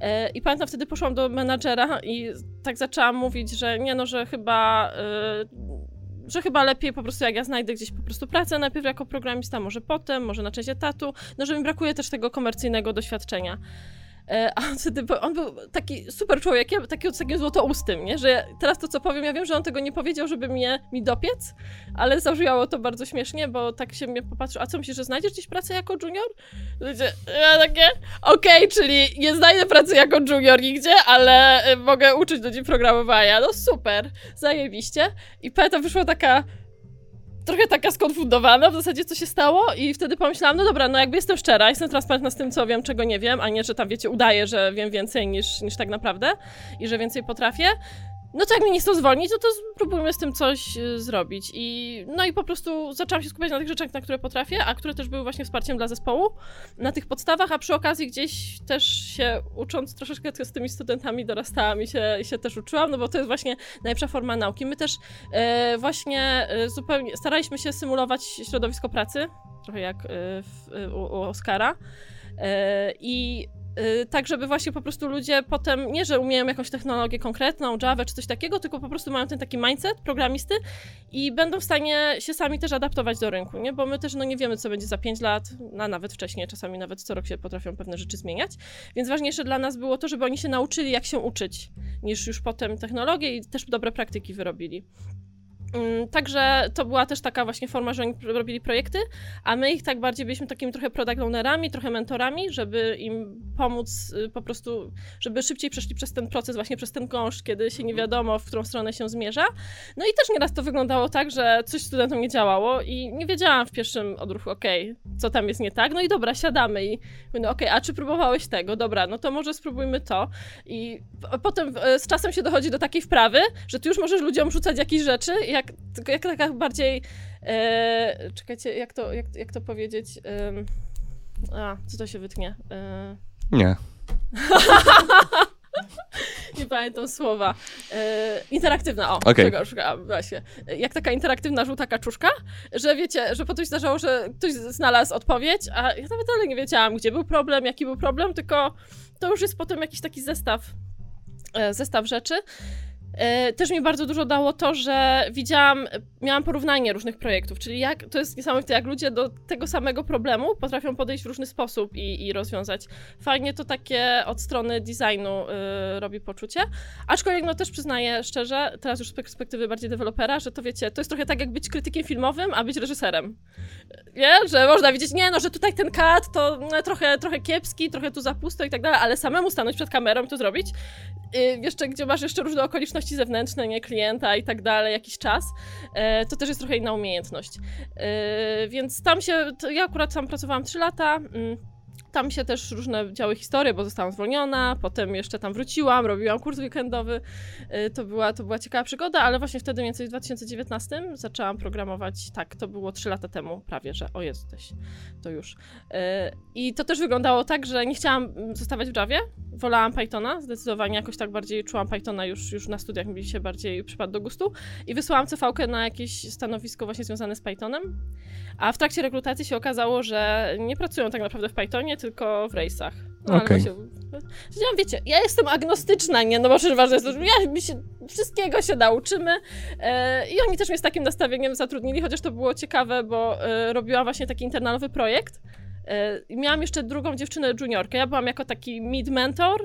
E, I pamiętam, wtedy poszłam do menadżera i tak zaczęłam mówić, że nie no, że chyba e, że chyba lepiej po prostu jak ja znajdę gdzieś po prostu pracę najpierw jako programista, może potem, może na część etatu, no że mi brakuje też tego komercyjnego doświadczenia. E, A on, wtedy, on był taki super człowiekiem, taki z takim złotoustym, nie? Że teraz to, co powiem, ja wiem, że on tego nie powiedział, żeby mnie, mi dopiec, ale zabrzmiało to bardzo śmiesznie, bo tak się mnie popatrzył, a co myślisz, że znajdziesz gdzieś pracę jako junior? Wiecie, Ja takie, okej, czyli nie znajdę pracy jako junior nigdzie, ale y, mogę uczyć ludzi programowania. No super, zajebiście. I pamiętam, wyszła taka trochę taka skonfundowana w zasadzie, co się stało i wtedy pomyślałam, no dobra, no jakby jestem szczera, jestem transparentna z tym, co wiem, czego nie wiem, a nie, że tam, wiecie, udaję, że wiem więcej niż, niż tak naprawdę i że więcej potrafię. No to jak mnie nie chcą zwolnić, no to spróbujmy z tym coś y, zrobić. I, no i po prostu zaczęłam się skupiać na tych rzeczach, na które potrafię, a które też były właśnie wsparciem dla zespołu, na tych podstawach, a przy okazji gdzieś też się ucząc troszeczkę z tymi studentami dorastałam i się, i się też uczyłam, no bo to jest właśnie najlepsza forma nauki. My też e, właśnie e, zupełnie staraliśmy się symulować środowisko pracy, trochę jak e, w, u, u Oskara. E, I tak, żeby właśnie po prostu ludzie potem, nie że umieją jakąś technologię konkretną, Java czy coś takiego, tylko po prostu mają ten taki mindset programisty i będą w stanie się sami też adaptować do rynku, nie? Bo my też no nie wiemy, co będzie za 5 lat, a nawet wcześniej, czasami nawet co rok się potrafią pewne rzeczy zmieniać, więc ważniejsze dla nas było to, żeby oni się nauczyli, jak się uczyć, niż już potem technologię i też dobre praktyki wyrobili. Mm, Także to była też taka właśnie forma, że oni robili projekty, a my ich tak bardziej byliśmy takimi trochę product ownerami, trochę mentorami, żeby im pomóc y, po prostu, żeby szybciej przeszli przez ten proces, właśnie przez ten gąszcz, kiedy się nie wiadomo, w którą stronę się zmierza. No i też nieraz to wyglądało tak, że coś studentom nie działało i nie wiedziałam w pierwszym odruchu, okej, co tam jest nie tak, no i dobra, siadamy i mówię, okej, a czy próbowałeś tego? Dobra, no to może spróbujmy to. I potem z czasem się dochodzi do takiej wprawy, że ty już możesz ludziom rzucać jakieś rzeczy, jak, jak taka bardziej. E, czekajcie, jak to, jak, jak to powiedzieć? Em, a, co to się wytnie? E, Nie. *laughs* nie pamiętam słowa. E, interaktywna, o, Okej. czego szukałam, właśnie. E, Jak taka interaktywna żółta kaczuszka, że wiecie, że potem się zdarzało, że ktoś znalazł odpowiedź, a ja nawet dalej nie wiedziałam, gdzie był problem, jaki był problem, tylko to już jest potem jakiś taki zestaw, e, zestaw rzeczy. E, Też mi bardzo dużo dało to, że widziałam, miałam porównanie różnych projektów, czyli jak, to jest niesamowite, jak ludzie do tego samego problemu potrafią podejść w różny sposób i, i rozwiązać. Fajnie to takie od strony designu y, robi poczucie, aczkolwiek no też przyznaję szczerze, teraz już z perspektywy bardziej dewelopera, że to wiecie, to jest trochę tak jak być krytykiem filmowym, a być reżyserem. Nie? Że można widzieć, nie no, że tutaj ten kat to no, trochę, trochę kiepski, trochę tu za pusto i tak dalej, ale samemu stanąć przed kamerą i to zrobić, y, jeszcze gdzie masz jeszcze różne okoliczności zewnętrzne, nie klienta i tak dalej, jakiś czas, e, to też jest trochę inna umiejętność. E, Więc tam się, ja akurat tam pracowałam 3 lata. Tam się też różne działy historie, bo zostałam zwolniona, potem jeszcze tam wróciłam, robiłam kurs weekendowy. E, To była, to była ciekawa przygoda, ale właśnie wtedy, mniej więcej w 2019, zaczęłam programować. Tak, to było 3 lata temu, prawie że. O Jezu, też, to już. E, I to też wyglądało tak, że nie chciałam mm, zostawać w Javie. Wolałam Pythona, zdecydowanie jakoś tak bardziej czułam Pythona już, już na studiach, mi się bardziej przypadł do gustu. I wysłałam CV na jakieś stanowisko właśnie związane z Pythonem. A w trakcie rekrutacji się okazało, że nie pracują tak naprawdę w Pythonie, tylko w Race'ach. No, Okej. się... Powiedziałam, wiecie, ja jestem agnostyczna, nie? No bo przecież ważne jest że ja, my się wszystkiego się nauczymy. E, I oni też mnie z takim nastawieniem zatrudnili, chociaż to było ciekawe, bo e, robiłam właśnie taki internalowy projekt. E, miałam jeszcze drugą dziewczynę juniorkę. Ja byłam jako taki mid-mentor,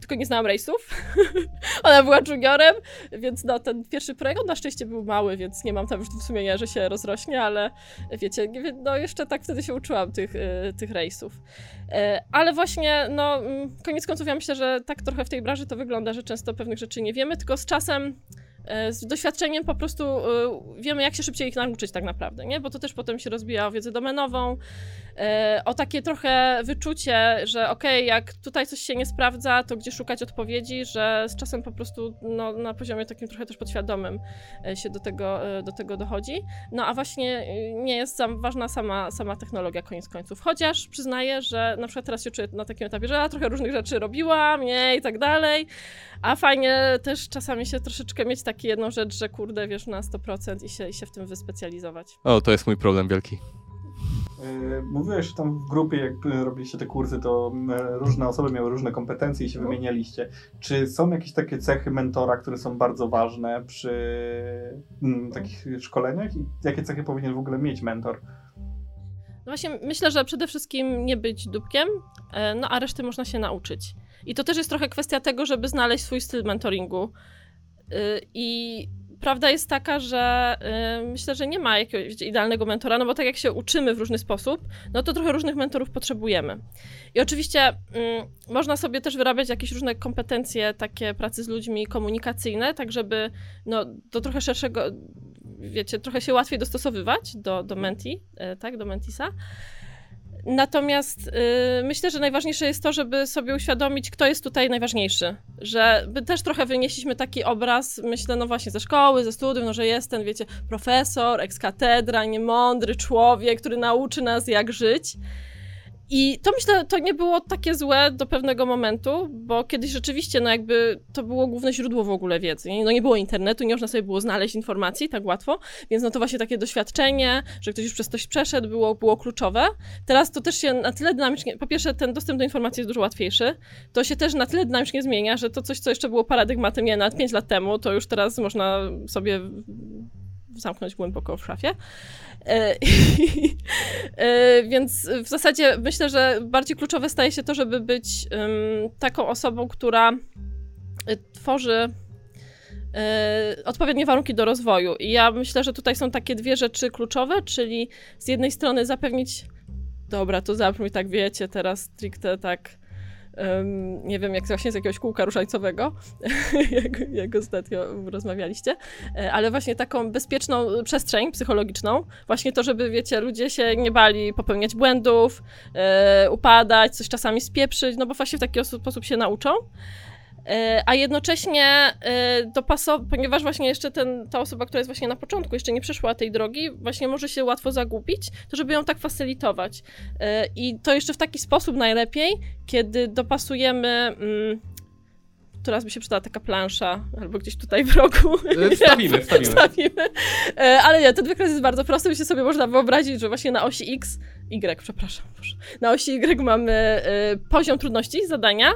tylko nie znałam rejsów. *laughs* Ona była juniorem, więc no, ten pierwszy projekt, na szczęście był mały, więc nie mam tam już sumienia, że się rozrośnie, ale wiecie, no jeszcze tak wtedy się uczyłam tych, y, tych rejsów. E, Ale właśnie, no, mm, koniec końców ja myślę, że tak trochę w tej branży to wygląda, że często pewnych rzeczy nie wiemy, tylko z czasem e, z doświadczeniem po prostu wiemy, jak się szybciej ich nauczyć tak naprawdę, nie? Bo to też potem się rozbija o wiedzę domenową, e, o takie trochę wyczucie, że okej, jak tutaj coś się nie sprawdza, to gdzie szukać odpowiedzi, że z czasem po prostu no, na poziomie takim trochę też podświadomym e, się do tego, e, do tego dochodzi. No a właśnie e, nie jest sam, ważna sama, sama technologia koniec końców. Chociaż przyznaję, że na przykład teraz się czuję na takim etapie, że ja trochę różnych rzeczy robiłam, nie i tak dalej, a fajnie też czasami się troszeczkę mieć takie jedną rzecz, że kurde, wiesz, na 100% i się, i się w tym wyspecjalizować. O, to jest mój problem wielki. Yy, Mówiłeś, że tam w grupie, jak robiliście te kursy, to y, różne osoby miały różne kompetencje i się wymienialiście. Czy są jakieś takie cechy mentora, które są bardzo ważne przy mm, takich szkoleniach? I jakie cechy powinien w ogóle mieć mentor? No właśnie, myślę, że przede wszystkim nie być dupkiem, e, no a reszty można się nauczyć. I to też jest trochę kwestia tego, żeby znaleźć swój styl mentoringu. I prawda jest taka, że y, myślę, że nie ma jakiegoś idealnego mentora, no bo tak jak się uczymy w różny sposób, no to trochę różnych mentorów potrzebujemy. I oczywiście mm, można sobie też wyrabiać jakieś różne kompetencje takie pracy z ludźmi komunikacyjne, tak żeby no, do trochę szerszego, wiecie, trochę się łatwiej dostosowywać do, do menti, e, tak, do mentisa. Natomiast y, myślę, że najważniejsze jest to, żeby sobie uświadomić, kto jest tutaj najważniejszy. Że też trochę wynieśliśmy taki obraz, myślę, no właśnie ze szkoły, ze studiów, no że jest ten, wiecie, profesor, ekskatedra, niemądry człowiek, który nauczy nas, jak żyć. I to myślę, to nie było takie złe do pewnego momentu, bo kiedyś rzeczywiście, no jakby to było główne źródło w ogóle wiedzy. Nie? No nie było internetu, nie można sobie było znaleźć informacji tak łatwo, więc no to właśnie takie doświadczenie, że ktoś już przez coś przeszedł, było, było kluczowe. Teraz to też się na tyle dynamicznie, po pierwsze ten dostęp do informacji jest dużo łatwiejszy, to się też na tyle dynamicznie zmienia, że to coś, co jeszcze było paradygmatem, nie, nawet 5 lat temu, to już teraz można sobie zamknąć głęboko w szafie. E, *laughs* e, Więc w zasadzie myślę, że bardziej kluczowe staje się to, żeby być taką osobą, która tworzy e, odpowiednie warunki do rozwoju. I ja myślę, że tutaj są takie dwie rzeczy kluczowe, czyli z jednej strony zapewnić, dobra, to zabrzmi tak, wiecie, teraz stricte tak, em, nie wiem, jak właśnie z jakiegoś kółka różańcowego, *laughs* jak, jak ostatnio rozmawialiście, e, ale właśnie taką bezpieczną przestrzeń psychologiczną, właśnie to, żeby, wiecie, ludzie się nie bali popełniać błędów, e, upadać, coś czasami spieprzyć, no bo właśnie w taki sposób się nauczą. E, A jednocześnie e, dopasować, ponieważ właśnie jeszcze ten, ta osoba, która jest właśnie na początku, jeszcze nie przeszła tej drogi, właśnie może się łatwo zagubić, to żeby ją tak facylitować. E, I to jeszcze w taki sposób najlepiej, kiedy dopasujemy. Teraz by się przydała taka plansza, albo gdzieś tutaj w rogu. E, *laughs* Wstawimy, wstawimy. Wstawimy. E, Ale nie, ten wykres jest bardzo prosty, myślę sobie można wyobrazić, że właśnie na osi X, Y, przepraszam, Boże. na osi Y mamy e, poziom trudności zadania,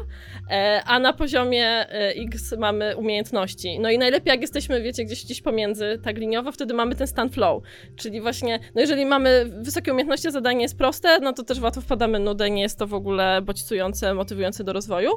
a na poziomie X mamy umiejętności. No i najlepiej jak jesteśmy, wiecie, gdzieś gdzieś pomiędzy, tak liniowo, wtedy mamy ten stan flow, czyli właśnie, no jeżeli mamy wysokie umiejętności, zadanie jest proste, no to też łatwo wpadamy nudę, nie jest to w ogóle bodźcujące, motywujące do rozwoju.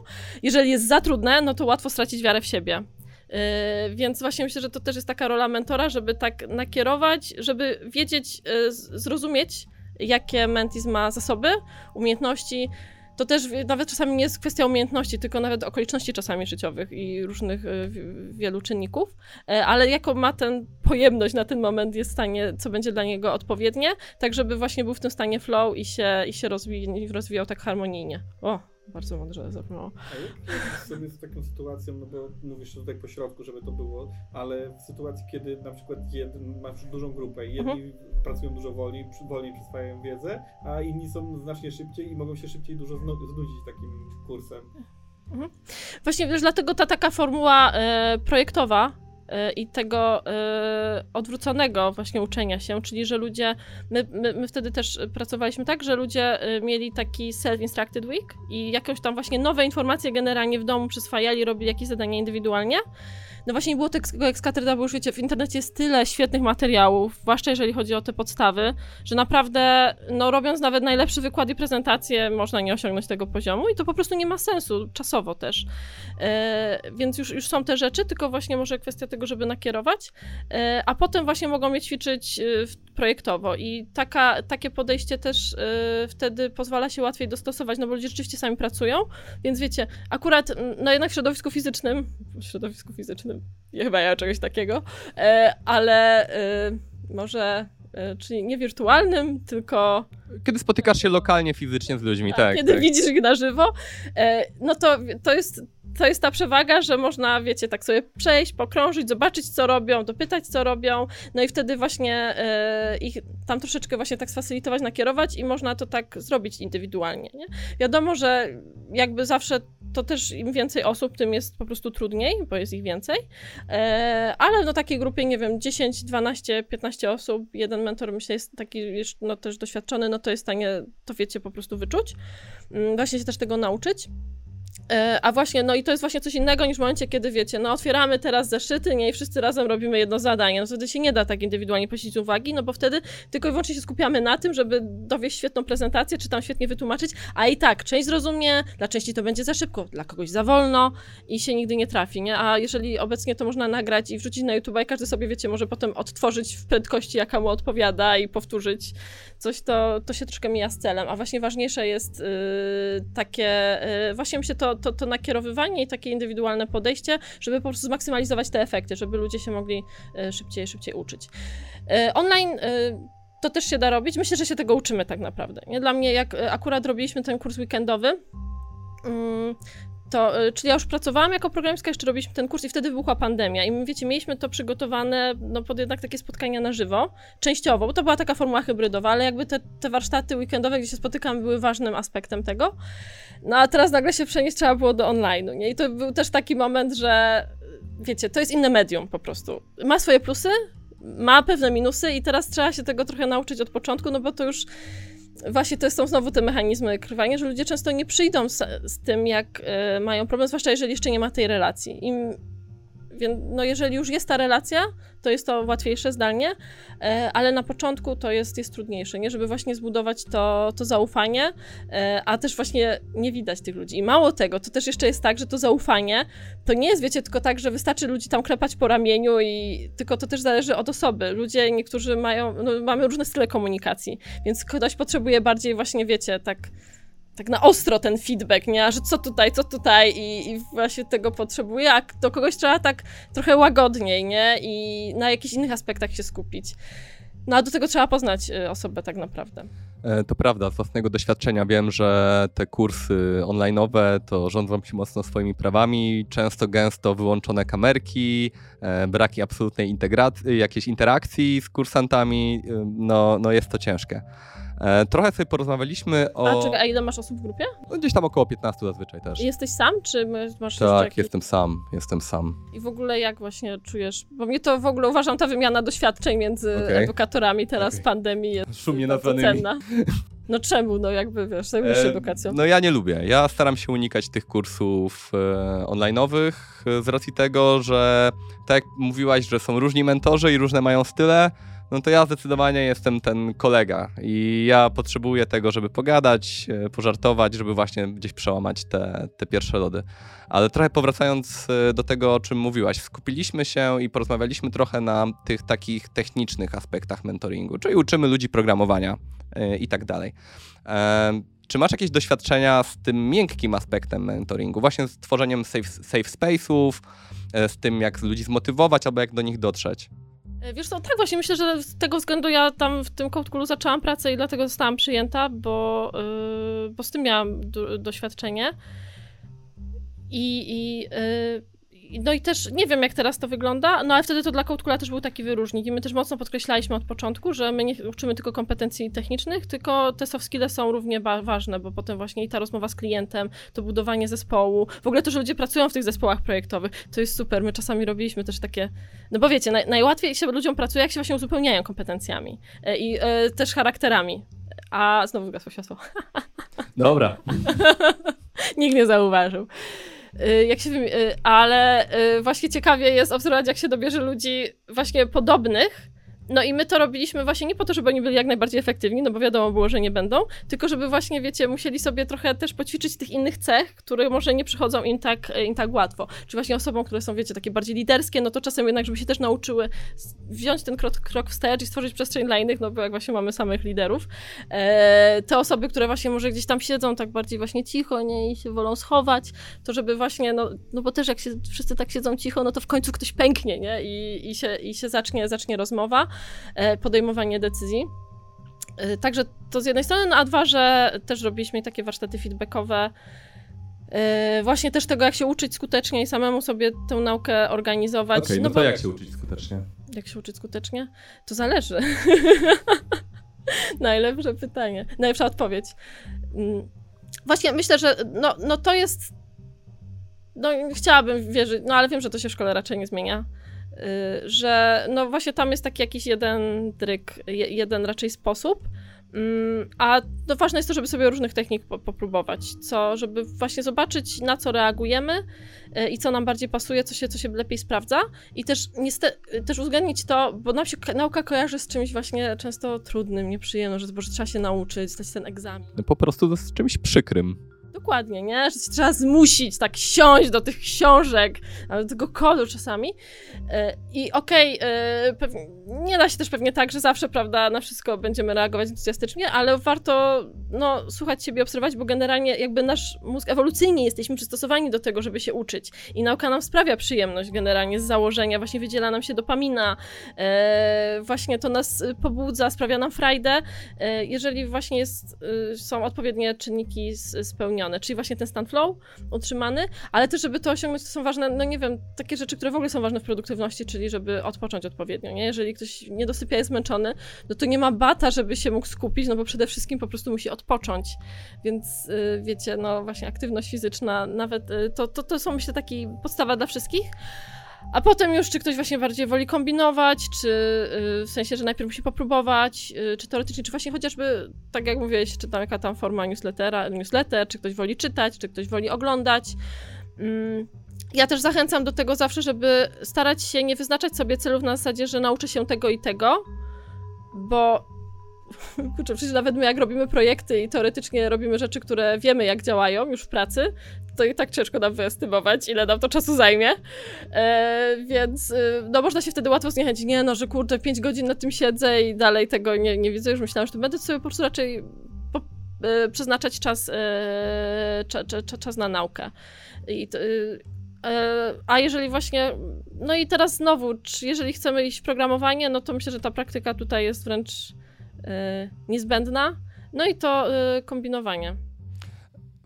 Jeżeli jest za trudne, no to łatwo stracić wiarę w siebie. Yy, więc właśnie myślę, że to też jest taka rola mentora, żeby tak nakierować, żeby wiedzieć, yy, zrozumieć, jakie mentis ma zasoby, umiejętności. To też nawet czasami nie jest kwestia umiejętności, tylko nawet okoliczności czasami życiowych i różnych yy, wi- wielu czynników, Yy, ale jaką ma ten pojemność na ten moment jest w stanie, co będzie dla niego odpowiednie, tak żeby właśnie był w tym stanie flow i się, i się rozwi- rozwijał tak harmonijnie. O, bardzo mądrze radzisz sobie z taką sytuacją, no bo mówisz tutaj po środku, żeby to było, ale w sytuacji, kiedy na przykład jeden, masz dużą grupę i jedni pracują dużo wolniej, wolniej przyswajają wiedzę, a inni są znacznie szybciej i mogą się szybciej dużo znu- znudzić takim kursem. Właśnie wiesz, dlatego ta taka formuła e, projektowa i tego e, odwróconego właśnie uczenia się, czyli że ludzie, my, my, my wtedy też pracowaliśmy tak, że ludzie e, mieli taki self-instructed week i jakieś tam właśnie nowe informacje generalnie w domu przyswajali, robili jakieś zadania indywidualnie. No właśnie nie było tego ekskatedra, bo już wiecie, w internecie jest tyle świetnych materiałów, zwłaszcza jeżeli chodzi o te podstawy, że naprawdę, no robiąc nawet najlepszy wykład i prezentację, można nie osiągnąć tego poziomu i to po prostu nie ma sensu, czasowo też. E, więc już, już są te rzeczy, tylko właśnie może kwestia tego, żeby nakierować, e, a potem właśnie mogą je ćwiczyć e, w- projektowo i taka, takie podejście też e, wtedy pozwala się łatwiej dostosować, no bo ludzie rzeczywiście sami pracują, więc wiecie, akurat mm, no jednak w środowisku fizycznym, w środowisku fizycznym, ja chyba ja czegoś takiego, e, ale e, może, e, czyli nie wirtualnym, tylko Kiedy spotykasz się lokalnie, fizycznie z ludźmi, tak. kiedy tak. widzisz ich na żywo, e, no to, to jest to jest ta przewaga, że można, wiecie, tak sobie przejść, pokrążyć, zobaczyć, co robią, dopytać, co robią, no i wtedy właśnie e, ich tam troszeczkę właśnie tak sfacylitować, nakierować i można to tak zrobić indywidualnie, nie? Wiadomo, że jakby zawsze to też im więcej osób, tym jest po prostu trudniej, bo jest ich więcej. E, ale no takiej grupie, nie wiem, 10, 12, 15 osób, jeden mentor myślę jest taki już no też doświadczony, no to jest w stanie, to wiecie, po prostu wyczuć. Mm, właśnie się też tego nauczyć. E, a właśnie, no i to jest właśnie coś innego niż w momencie, kiedy wiecie, no otwieramy teraz zeszyty, nie, i wszyscy razem robimy jedno zadanie. No wtedy się nie da tak indywidualnie prosić uwagi, no bo wtedy tylko i wyłącznie się skupiamy na tym, żeby dowieść świetną prezentację, czy tam świetnie wytłumaczyć, a i tak, część zrozumie, dla części to będzie za szybko, dla kogoś za wolno i się nigdy nie trafi, nie? A jeżeli obecnie to można nagrać i wrzucić na YouTube i każdy sobie, wiecie, może potem odtworzyć w prędkości, jaka mu odpowiada i powtórzyć coś, to, to się troszkę mija z celem. A właśnie ważniejsze jest yy, takie, yy, właśnie myślę, to, to, to nakierowywanie i takie indywidualne podejście, żeby po prostu zmaksymalizować te efekty, żeby ludzie się mogli yy, szybciej, szybciej uczyć. Yy, online yy, to też się da robić. Myślę, że się tego uczymy tak naprawdę. Nie? Dla mnie, jak yy, akurat robiliśmy ten kurs weekendowy, mm, to, y, czyli ja już pracowałam jako programistka, jeszcze robiliśmy ten kurs i wtedy wybuchła pandemia i wiecie, mieliśmy to przygotowane no, pod jednak takie spotkania na żywo, częściowo, bo to była taka formuła hybrydowa, ale jakby te, te warsztaty weekendowe, gdzie się spotykam, były ważnym aspektem tego. No a teraz nagle się przenieść trzeba było do online'u, nie? I to był też taki moment, że wiecie, to jest inne medium po prostu. Ma swoje plusy, ma pewne minusy i teraz trzeba się tego trochę nauczyć od początku, no bo to już właśnie to są znowu te mechanizmy krywania, że ludzie często nie przyjdą z, z tym, jak y, mają problem, zwłaszcza jeżeli jeszcze nie ma tej relacji. Im, więc no jeżeli już jest ta relacja, to jest to łatwiejsze zdalnie, e, ale na początku to jest, jest trudniejsze, nie? Żeby właśnie zbudować to, to zaufanie, e, a też właśnie nie widać tych ludzi. I mało tego, to też jeszcze jest tak, że to zaufanie to nie jest, wiecie, tylko tak, że wystarczy ludzi tam klepać po ramieniu i tylko to też zależy od osoby. Ludzie, niektórzy mają, no, mamy różne style komunikacji, więc ktoś potrzebuje bardziej właśnie, wiecie, tak tak na ostro ten feedback, nie? Że co tutaj, co tutaj i, i, właśnie tego potrzebuje, a do kogoś trzeba tak trochę łagodniej, nie? I na jakichś innych aspektach się skupić. No a do tego trzeba poznać y, osobę tak naprawdę. E, to prawda, z własnego doświadczenia wiem, że te kursy online'owe to rządzą się mocno swoimi prawami, często gęsto wyłączone kamerki, e, braki absolutnej integracji, jakiejś interakcji z kursantami, y, no, no jest to ciężkie. E, trochę sobie porozmawialiśmy o... A, czekaj, a ile masz osób w grupie? No, gdzieś tam około 15 zazwyczaj też. I jesteś sam, czy masz Tak, jakieś... jestem sam, jestem sam. I w ogóle jak właśnie czujesz? Bo mnie to w ogóle uważam ta wymiana doświadczeń między okay. edukatorami teraz okay. pandemii jest Szumnie nazwanymi. cenna. No czemu? No jakby wiesz, zajmujesz się e, edukacją. No ja nie lubię. Ja staram się unikać tych kursów e, online'owych e, z racji tego, że tak jak mówiłaś, że są różni mentorzy i różne mają style, no to ja zdecydowanie jestem ten kolega i ja potrzebuję tego, żeby pogadać, e, pożartować, żeby właśnie gdzieś przełamać te, te pierwsze lody. Ale trochę powracając e, do tego, o czym mówiłaś, skupiliśmy się i porozmawialiśmy trochę na tych takich technicznych aspektach mentoringu, czyli uczymy ludzi programowania yy, i tak dalej. Czy masz jakieś doświadczenia z tym miękkim aspektem mentoringu, właśnie z tworzeniem safe, safe space'ów, z tym, jak ludzi zmotywować albo jak do nich dotrzeć? E, wiesz co, tak właśnie myślę, że z tego względu ja tam w tym Code zaczęłam pracę i dlatego zostałam przyjęta, bo, yy, bo z tym miałam doświadczenie. I, i yy, no i też nie wiem, jak teraz to wygląda, no ale wtedy to dla Codecoola też był taki wyróżnik i my też mocno podkreślaliśmy od początku, że my nie uczymy tylko kompetencji technicznych, tylko te soft skills są równie ważne, bo potem właśnie i ta rozmowa z klientem, to budowanie zespołu, w ogóle to, że ludzie pracują w tych zespołach projektowych, to jest super. My czasami robiliśmy też takie, no bo wiecie, naj, najłatwiej się ludziom pracuje, jak się właśnie uzupełniają kompetencjami e, i e, też charakterami. A znowu zgasło światło. *laughs* Dobra. Nikt nie zauważył. Y, jak się, y, ale y, właśnie ciekawie jest obserwować, jak się dobierze ludzi właśnie podobnych, no i my to robiliśmy właśnie nie po to, żeby oni byli jak najbardziej efektywni, no bo wiadomo było, że nie będą, tylko żeby właśnie, wiecie, musieli sobie trochę też poćwiczyć tych innych cech, które może nie przychodzą im tak, im tak łatwo. Czy właśnie osobom, które są, wiecie, takie bardziej liderskie, no to czasem jednak, żeby się też nauczyły wziąć ten krok, krok wstecz i stworzyć przestrzeń dla innych, no bo jak właśnie mamy samych liderów. E, te osoby, które właśnie może gdzieś tam siedzą tak bardziej właśnie cicho, nie, i się wolą schować, to żeby właśnie, no, no bo też jak się wszyscy tak siedzą cicho, no to w końcu ktoś pęknie, nie, i, i, się, i się zacznie, zacznie rozmowa. E, podejmowanie decyzji. E, także to z jednej strony, no a dwa, że też robiliśmy takie warsztaty feedbackowe, e, właśnie też tego, jak się uczyć skutecznie i samemu sobie tę naukę organizować. Okay, no, no to jak się uczyć skutecznie? Jak się uczyć skutecznie? To zależy. *laughs* Najlepsze pytanie, najlepsza odpowiedź. Mm, właśnie myślę, że no, no to jest no chciałabym wierzyć, no ale wiem, że to się w szkole raczej nie zmienia. Y, że no właśnie tam jest taki jakiś jeden dryk, jeden raczej sposób, mm, a no ważne jest to, żeby sobie różnych technik popróbować, co, żeby właśnie zobaczyć, na co reagujemy y, i co nam bardziej pasuje, co się, co się lepiej sprawdza i też niestety, też uwzględnić to, bo nam się nauka kojarzy z czymś właśnie często trudnym, nieprzyjemnym, że, że trzeba się nauczyć, zdać ten egzamin. No po prostu z czymś przykrym. Dokładnie, nie? Że się trzeba zmusić, tak siąść do tych książek, do tego kodu czasami. E, I okej, okay, e, nie da się też pewnie tak, że zawsze, prawda, na wszystko będziemy reagować entuzjastycznie, ale warto, no, słuchać siebie, obserwować, bo generalnie jakby nasz mózg ewolucyjnie jesteśmy przystosowani do tego, żeby się uczyć. I nauka nam sprawia przyjemność generalnie z założenia, właśnie wydziela nam się dopamina, e, właśnie to nas pobudza, sprawia nam frajdę, jeżeli właśnie jest, są odpowiednie czynniki spełnione czyli właśnie ten stan flow utrzymany, ale też, żeby to osiągnąć, to są ważne, no nie wiem, takie rzeczy, które w ogóle są ważne w produktywności, czyli żeby odpocząć odpowiednio, nie? Jeżeli ktoś nie dosypia, jest zmęczony, no to nie ma bata, żeby się mógł skupić, no bo przede wszystkim po prostu musi odpocząć, więc yy, wiecie, no właśnie aktywność fizyczna, nawet yy, to, to, to są myślę taki podstawa dla wszystkich, a potem już, czy ktoś właśnie bardziej woli kombinować, czy yy, w sensie, że najpierw musi popróbować, yy, czy teoretycznie, czy właśnie chociażby, tak jak mówiłeś, czy tam jaka tam forma newslettera, newsletter, czy ktoś woli czytać, czy ktoś woli oglądać. Yy. Ja też zachęcam do tego zawsze, żeby starać się nie wyznaczać sobie celów na zasadzie, że nauczę się tego i tego, bo *laughs* kurczę, przecież nawet my jak robimy projekty i teoretycznie robimy rzeczy, które wiemy jak działają już w pracy, to i tak ciężko nam wyestymować, ile nam to czasu zajmie. E, więc y, no można się wtedy łatwo zniechęcić, nie no, że kurde, 5 godzin na tym siedzę i dalej tego nie, nie widzę, już myślałam, że to będę sobie po prostu raczej po, e, przeznaczać czas, e, cza, cza, czas na naukę. I to, e, a jeżeli właśnie, no i teraz znowu, jeżeli chcemy iść w programowanie, no to myślę, że ta praktyka tutaj jest wręcz niezbędna. No i to e, kombinowanie.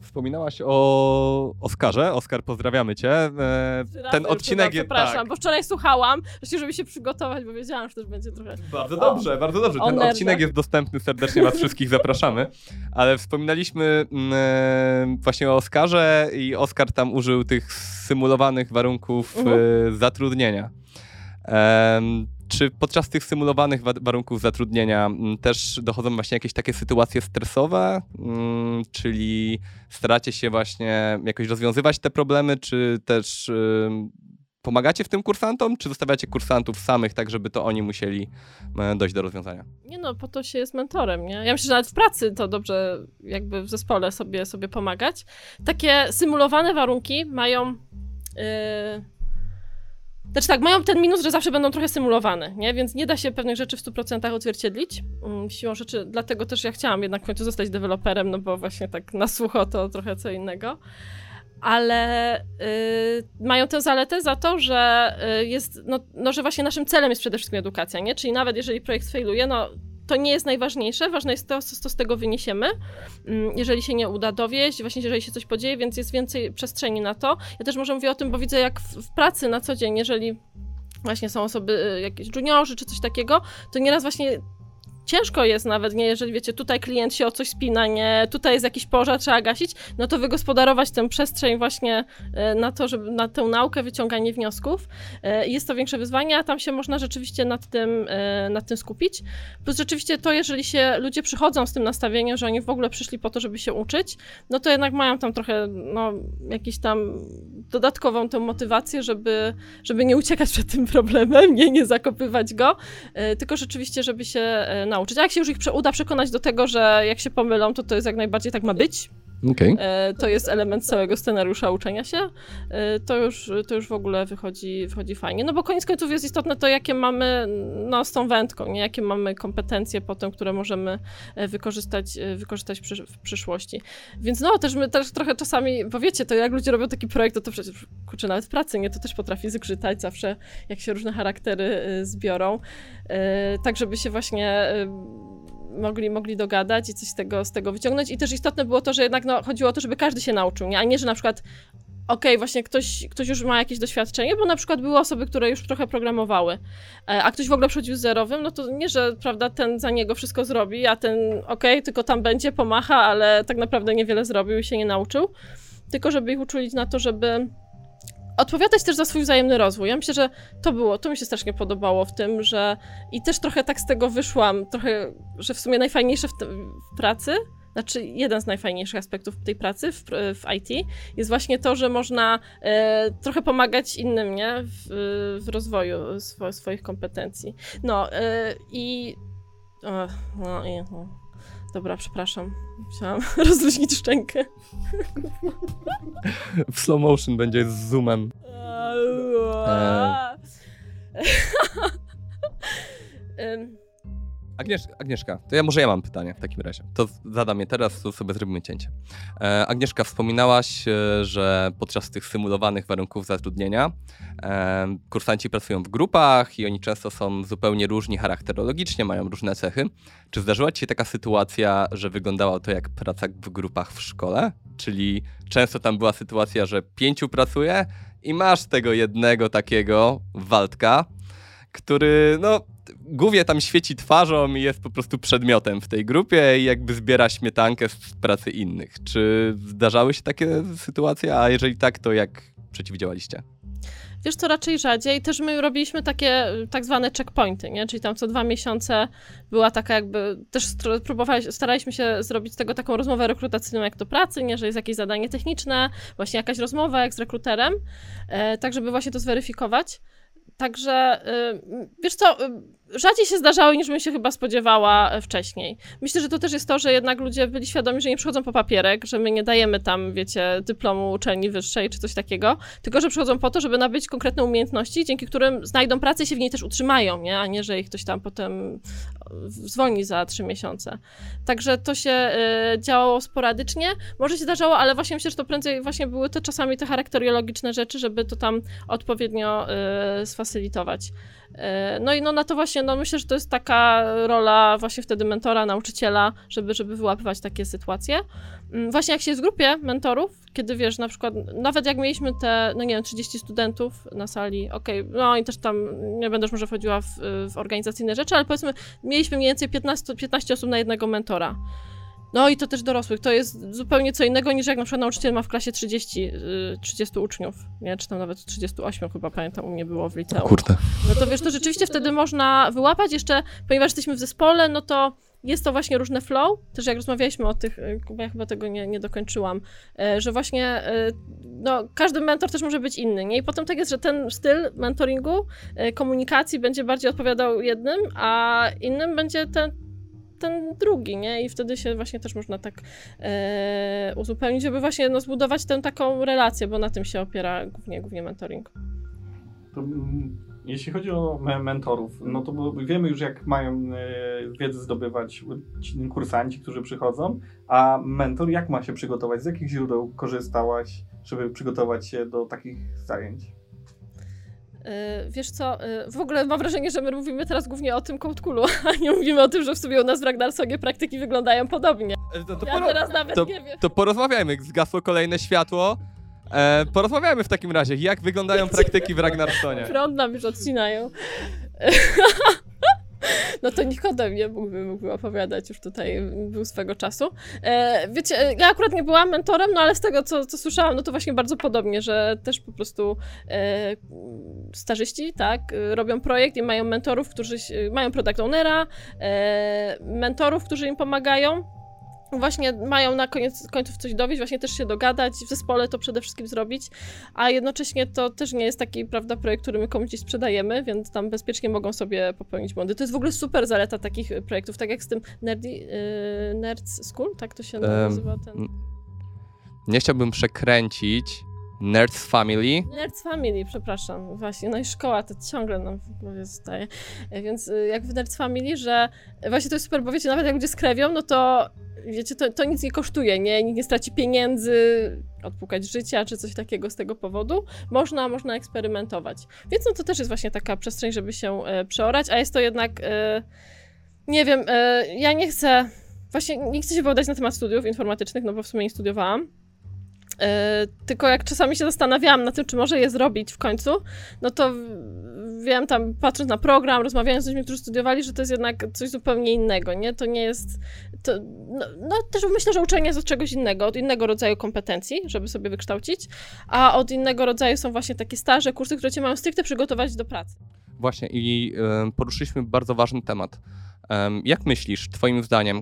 Wspominałaś o Oskarze. Oskar, pozdrawiamy cię. E, ten odcinek jest. Przepraszam, tak. bo wczoraj słuchałam, właśnie, żeby się przygotować, bo wiedziałam, że też będzie trochę. Bardzo dobrze, o, bardzo dobrze. Ten odcinek jest dostępny, serdecznie Was wszystkich zapraszamy. Ale wspominaliśmy mm, e, właśnie o Oskarze i Oskar tam użył tych symulowanych warunków mhm. E, zatrudnienia. Czy podczas tych symulowanych warunków zatrudnienia mm, też dochodzą właśnie jakieś takie sytuacje stresowe, mm, czyli staracie się właśnie jakoś rozwiązywać te problemy, czy też pomagacie w tym kursantom, czy zostawiacie kursantów samych, tak żeby to oni musieli e, dojść do rozwiązania? Nie no, po to się jest mentorem, nie? Ja myślę, że nawet w pracy to dobrze jakby w zespole sobie, sobie pomagać. Takie symulowane warunki mają... Yy znaczy tak, mają ten minus, że zawsze będą trochę symulowane, nie? Więc nie da się pewnych rzeczy w 100% odzwierciedlić. Mm, siłą rzeczy, dlatego też ja chciałam jednak w końcu zostać deweloperem, no bo właśnie tak na sucho to trochę co innego. Ale yy, mają tę zaletę za to, że yy, jest, no, no, że właśnie naszym celem jest przede wszystkim edukacja, nie? Czyli nawet jeżeli projekt failuje, no to nie jest najważniejsze, ważne jest to, co z tego wyniesiemy. Mm, jeżeli się nie uda dowieść, właśnie jeżeli się coś podzieje, więc jest więcej przestrzeni na to. Ja też może mówię o tym, bo widzę jak w, w pracy na co dzień, jeżeli właśnie są osoby, y, jakieś juniorzy czy coś takiego, to nieraz właśnie ciężko jest nawet, nie, jeżeli wiecie, tutaj klient się o coś spina, nie, tutaj jest jakiś pożar, trzeba gasić, no to wygospodarować tę przestrzeń właśnie e, na to, żeby na tę naukę, wyciąganie wniosków. E, jest to większe wyzwanie, a tam się można rzeczywiście nad tym, e, nad tym skupić. Plus rzeczywiście to, jeżeli się ludzie przychodzą z tym nastawieniem, że oni w ogóle przyszli po to, żeby się uczyć, no to jednak mają tam trochę, no, jakiś tam dodatkową tę motywację, żeby, żeby nie uciekać przed tym problemem, nie, nie zakopywać go, tylko rzeczywiście, żeby się nauczyć. A jak się już ich uda przekonać do tego, że jak się pomylą, to to jest jak najbardziej tak ma być, Okay. E, to jest element całego scenariusza uczenia się. E, to już, to już w ogóle wychodzi, wychodzi fajnie. No bo koniec końców jest istotne to, jakie mamy no, z tą wędką, nie? jakie mamy kompetencje potem, które możemy e, wykorzystać, wykorzystać w przyszłości. Więc no, też my też trochę czasami, bo wiecie, to jak ludzie robią taki projekt, to, to przecież, kurczę, nawet w pracy, nie? To też potrafi zgrzytać zawsze, jak się różne charaktery zbiorą. Tak, żeby się właśnie mogli, mogli dogadać i coś z tego, z tego wyciągnąć. I też istotne było to, że jednak no, chodziło o to, żeby każdy się nauczył, nie? a nie, że na przykład okej, okay, właśnie ktoś, ktoś już ma jakieś doświadczenie, bo na przykład były osoby, które już trochę programowały, e, a ktoś w ogóle przychodził z zerowym, no to nie, że prawda, ten za niego wszystko zrobi, a ten okej, okay, tylko tam będzie, pomacha, ale tak naprawdę niewiele zrobił i się nie nauczył, tylko żeby ich uczulić na to, żeby odpowiadać też za swój wzajemny rozwój. Ja myślę, że to było, to mi się strasznie podobało w tym, że i też trochę tak z tego wyszłam, trochę, że w sumie najfajniejsze w, w pracy, znaczy jeden z najfajniejszych aspektów tej pracy w, w IT jest właśnie to, że można e, trochę pomagać innym, nie? W, w rozwoju swo, swoich kompetencji. No e, i... O, no, i no. Dobra, przepraszam. Musiałam *laughs* rozluźnić szczękę. w slow motion będzie z zoomem. E... *laughs* Agniesz, Agnieszka, to ja może ja mam pytanie w takim razie. To zadam je teraz, to sobie zrobimy cięcie. E, Agnieszka, wspominałaś, e, że podczas tych symulowanych warunków zatrudnienia e, kursanci pracują w grupach i oni często są zupełnie różni charakterologicznie, mają różne cechy. Czy zdarzyła Ci się taka sytuacja, że wyglądało to jak praca w grupach w szkole? Czyli często tam była sytuacja, że pięciu pracuje i masz tego jednego takiego Waldka, który no głównie tam świeci twarzą i jest po prostu przedmiotem w tej grupie i jakby zbiera śmietankę z pracy innych. Czy zdarzały się takie sytuacje, a jeżeli tak, to jak przeciwdziałaliście? Wiesz, to raczej rzadziej. Też my robiliśmy takie tak zwane checkpointy, nie? Czyli tam co dwa miesiące była taka jakby, też próbowaliśmy, staraliśmy się zrobić z tego taką rozmowę rekrutacyjną jak do pracy, nie? Że jest jakieś zadanie techniczne, właśnie jakaś rozmowa jak z rekruterem, e, tak żeby właśnie to zweryfikować. Także, y, wiesz co, y, rzadziej się zdarzały niż bym się chyba spodziewała e, wcześniej. Myślę, że to też jest to, że jednak ludzie byli świadomi, że nie przychodzą po papierek, że my nie dajemy tam, wiecie, dyplomu uczelni wyższej czy coś takiego, tylko że przychodzą po to, żeby nabyć konkretne umiejętności, dzięki którym znajdą pracę i się w niej też utrzymają, nie? a nie, że ich ktoś tam potem zwolni za trzy miesiące. Także to się y, działało sporadycznie. Może się zdarzało, ale właśnie myślę, że to prędzej właśnie były to czasami te charakteriologiczne rzeczy, żeby to tam odpowiednio y, sfacylitować. Y, no i no na to właśnie, no myślę, że to jest taka rola właśnie wtedy mentora, nauczyciela, żeby, żeby wyłapywać takie sytuacje. Mm, właśnie jak się jest w grupie mentorów, kiedy wiesz, na przykład, nawet jak mieliśmy te, no nie wiem, 30 studentów na sali, okej, okay, no i też tam, nie będę już może wchodziła w, w organizacyjne rzeczy, ale powiedzmy, mieliśmy mniej więcej 15, 15 osób na jednego mentora. No i to też dorosłych. To jest zupełnie co innego niż jak na przykład nauczyciel ma w klasie 30, 30 y, uczniów, nie? Czy tam nawet 38 chyba pamiętam u mnie było w liceum. Kurde. No to wiesz, to rzeczywiście wtedy można wyłapać jeszcze, ponieważ jesteśmy w zespole, no to jest to właśnie różne flow, też jak rozmawialiśmy o tych, y, ja chyba tego nie, nie dokończyłam, y, że właśnie no, każdy mentor też może być inny, nie? I potem tak jest, że ten styl mentoringu, komunikacji będzie bardziej odpowiadał jednym, a innym będzie ten, ten drugi, nie? I wtedy się właśnie też można tak e, uzupełnić, żeby właśnie no, zbudować tę taką relację, bo na tym się opiera głównie, głównie mentoring. To, mm, jeśli chodzi o mentorów, no to wiemy już, jak mają e, wiedzę zdobywać ci kursanci, którzy przychodzą, a mentor jak ma się przygotować? Z jakich źródeł korzystałaś, żeby przygotować się do takich zajęć? E, wiesz co, e, w ogóle mam wrażenie, że my mówimy teraz głównie o tym Coldkulu, *laughs* a nie mówimy o tym, że w sumie u nas w Ragnarsonie praktyki wyglądają podobnie. E, to, ja teraz nawet to, nie wiem. To porozmawiajmy, zgasło kolejne światło. E, porozmawiajmy w takim razie, jak wyglądają *laughs* praktyki w Ragnarsonie. Prąd nam już odcinają. *laughs* No to Nikodem nie mógłby, mógłby opowiadać, już tutaj był swego czasu. E, wiecie, ja akurat nie byłam mentorem, no ale z tego, co, co słyszałam, no to właśnie bardzo podobnie, że też po prostu e, starzyści, tak, robią projekt i mają mentorów, którzy mają product ownera, e, mentorów, którzy im pomagają właśnie mają na koniec końców coś dowieść, właśnie też się dogadać, w zespole to przede wszystkim zrobić, a jednocześnie to też nie jest taki, prawda, projekt, który my komuś sprzedajemy, więc tam bezpiecznie mogą sobie popełnić błędy. To jest w ogóle super zaleta takich projektów, tak jak z tym Nerdy, yy, Nerds School, tak to się um, nazywa ten... Nie chciałbym przekręcić, Nerds Family. Nerds Family, przepraszam, właśnie. No i szkoła to ciągle nam w głowie zostaje. Więc y, jak w Nerds Family, że właśnie to jest super, bo wiecie, nawet jak ludzie skrewią, no to wiecie, to, to nic nie kosztuje, nie? Nikt nie straci pieniędzy, odpukać życia, czy coś takiego z tego powodu. Można, można eksperymentować. Więc no to też jest właśnie taka przestrzeń, żeby się e, przeorać, a jest to jednak, e, nie wiem, e, ja nie chcę, właśnie nie chcę się wypowiadać na temat studiów informatycznych, no bo w sumie nie studiowałam, E, tylko jak czasami się zastanawiałam na tym, czy może je zrobić w końcu, no to wiem tam, patrząc na program, rozmawiając z ludźmi, którzy studiowali, że to jest jednak coś zupełnie innego, nie? To nie jest... To, no, no też myślę, że uczenie jest od czegoś innego, od innego rodzaju kompetencji, żeby sobie wykształcić, a od innego rodzaju są właśnie takie staże, kursy, które cię mają stricte przygotować do pracy. Właśnie i poruszyliśmy bardzo ważny temat. Jak myślisz, twoim zdaniem,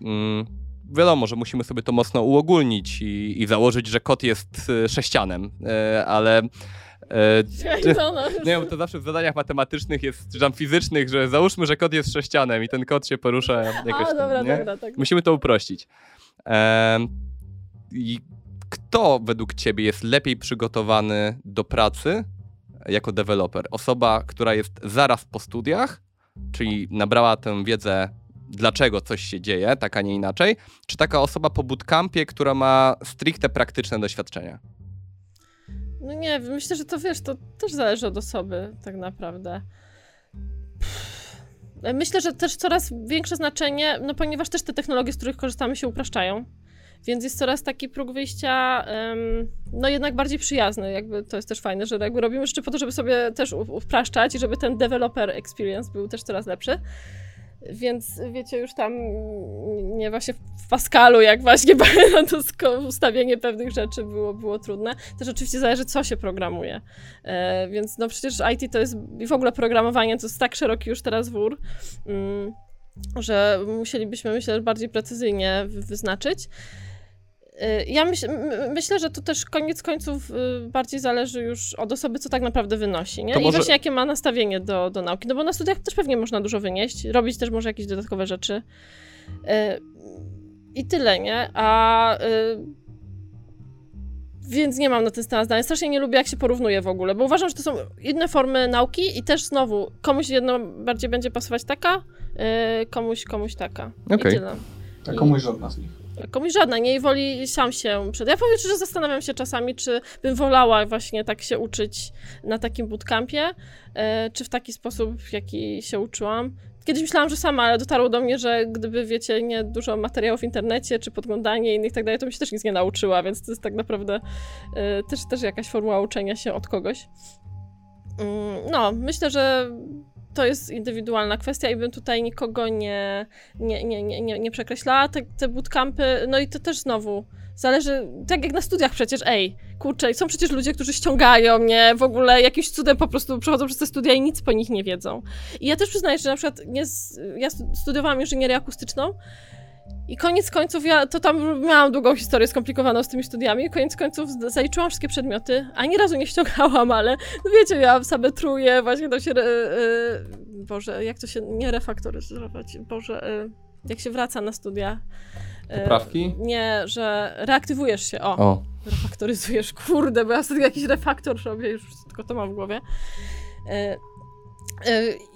um, wiadomo, że musimy sobie to mocno uogólnić i, i założyć, że kot jest y, sześcianem, y, ale E, no, no. *laughs* Nie, bo to zawsze w zadaniach matematycznych jest, czy tam fizycznych, że załóżmy, że kod jest sześcianem i ten kod się porusza jakoś A, dobra, tam, dobra, tak. Musimy to uprościć. E, I kto według ciebie jest lepiej przygotowany do pracy jako deweloper? Osoba, która jest zaraz po studiach, czyli nabrała tę wiedzę dlaczego coś się dzieje, tak a nie inaczej, czy taka osoba po bootcampie, która ma stricte praktyczne doświadczenia? No nie, myślę, że to wiesz, to też zależy od osoby, tak naprawdę. Myślę, że też coraz większe znaczenie, no ponieważ też te technologie, z których korzystamy, się upraszczają. Więc jest coraz taki próg wyjścia, no jednak bardziej przyjazny. Jakby to jest też fajne, że jakby robimy rzeczy po to, żeby sobie też upraszczać i żeby ten developer experience był też coraz lepszy. Więc wiecie, już tam nie właśnie w Pascalu, jak właśnie *laughs* to ustawienie pewnych rzeczy było, było trudne. Też oczywiście zależy, co się programuje. E, więc no przecież IT to jest i w ogóle programowanie to jest tak szeroki już teraz wór, mm, że musielibyśmy, myślę, bardziej precyzyjnie wyznaczyć. Y, ja myśl, myślę, że to też koniec końców y, bardziej zależy już od osoby, co tak naprawdę wynosi, nie? Może... I właśnie jakie ma nastawienie do, do nauki. No bo na studiach też pewnie można dużo wynieść, robić też może jakieś dodatkowe rzeczy. Y, I tyle, nie? A więc nie mam na ten temat zdania. Strasznie nie lubię, jak się porównuje w ogóle, bo uważam, że to są inne formy nauki i też znowu komuś jedno bardziej będzie pasować taka, komuś, komuś taka. Okay. I tyle. A komuś żadna z nich. Komuś żadna, nie i woli sam się przed. Ja powiem że zastanawiam się czasami, czy bym wolała właśnie tak się uczyć na takim bootcampie, e, czy w taki sposób, w jaki się uczyłam. Kiedyś myślałam, że sama, ale dotarło do mnie, że gdyby, wiecie, nie dużo materiałów w internecie, czy podglądanie innych i tak dalej, to mi się też nic nie nauczyła, więc to jest tak naprawdę e, też, też jakaś formuła uczenia się od kogoś. Mm, no, myślę, że to jest indywidualna kwestia i bym tutaj nikogo nie, nie, nie, nie, nie, przekreślała. Te, te bootcampy, no i to też znowu zależy, tak jak na studiach przecież, ej, kurczę, są przecież ludzie, którzy ściągają mnie, w ogóle jakimś cudem po prostu przechodzą przez te studia i nic po nich nie wiedzą. I ja też przyznaję, że na przykład nie, ja studiowałam inżynierię akustyczną i koniec końców, ja to tam miałam długą historię skomplikowaną z tymi studiami. Koniec końców zaliczyłam wszystkie przedmioty. Ani razu nie ściągałam, *laughs* ale no wiecie, miałam same truje, właśnie to się. Yy, Boże, jak to się nie refaktoryzować? Boże, yy, jak się wraca na studia. Poprawki? Nie, że reaktywujesz się. O, o. refaktoryzujesz. Kurde, bo ja sobie jakiś refaktor robię, już tylko to mam w głowie.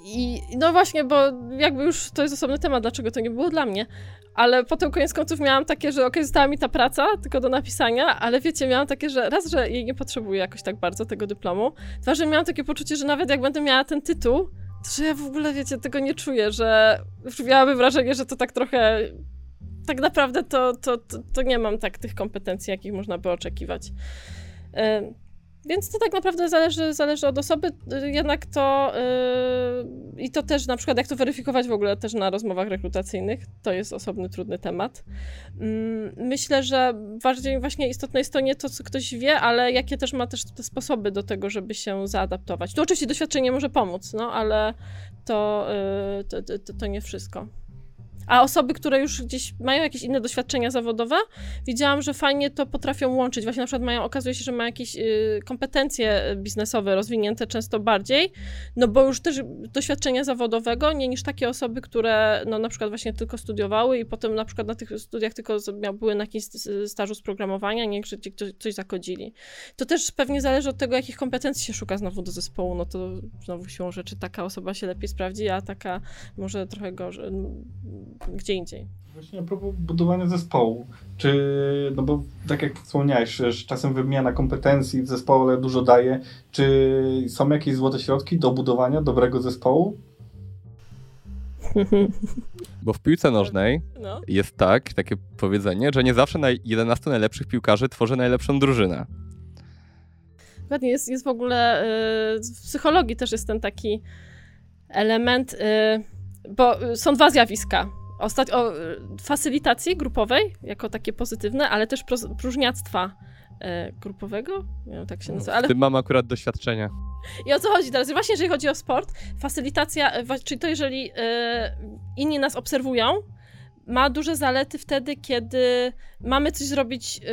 I no właśnie, bo jakby już to jest osobny temat, dlaczego to nie było dla mnie, ale potem koniec końców miałam takie, że okej, okay, została mi ta praca tylko do napisania, ale wiecie, miałam takie, że raz, że jej nie potrzebuję jakoś tak bardzo tego dyplomu, dwa, że miałam takie poczucie, że nawet jak będę miała ten tytuł, to że ja w ogóle, wiecie, tego nie czuję, że miałabym wrażenie, że to tak trochę tak naprawdę to, to, to, to nie mam tak tych kompetencji, jakich można by oczekiwać. Więc to tak naprawdę zależy, zależy od osoby, jednak to yy, i to też na przykład jak to weryfikować w ogóle też na rozmowach rekrutacyjnych, to jest osobny, trudny temat. Yy, myślę, że bardziej właśnie istotne jest to nie to, co ktoś wie, ale jakie też ma też te sposoby do tego, żeby się zaadaptować. Tu oczywiście doświadczenie może pomóc, no ale to, yy, to, to, to nie wszystko. A osoby, które już gdzieś mają jakieś inne doświadczenia zawodowe, widziałam, że fajnie to potrafią łączyć. Właśnie na przykład mają, okazuje się, że mają jakieś y, kompetencje biznesowe rozwinięte często bardziej, no bo już też doświadczenia zawodowego, nie niż takie osoby, które no na przykład właśnie tylko studiowały i potem na przykład na tych studiach tylko były na jakimś stażu z programowania, nie, że coś zakodzili. To też pewnie zależy od tego, jakich kompetencji się szuka znowu do zespołu, no to znowu siłą rzeczy taka osoba się lepiej sprawdzi, a taka może trochę gorzej gdzie indziej. Właśnie a propos budowania zespołu, czy, no bo tak jak wspomniałeś, że czasem wymiana kompetencji w zespole dużo daje, czy są jakieś złote środki do budowania dobrego zespołu? Bo w piłce nożnej No. jest tak, takie powiedzenie, że nie zawsze naj 11 najlepszych piłkarzy tworzy najlepszą drużynę. Dokładnie, jest, jest w ogóle y, w psychologii też jest ten taki element, y, bo są dwa zjawiska. Ostat, o, facylitacji grupowej, jako takie pozytywne, ale też próżniactwa y, grupowego, wiem, tak się nazywa, ale W tym mam akurat doświadczenie. i o co chodzi teraz? Właśnie jeżeli chodzi o sport, facylitacja, e, czyli to jeżeli e, inni nas obserwują, ma duże zalety wtedy, kiedy mamy coś zrobić e,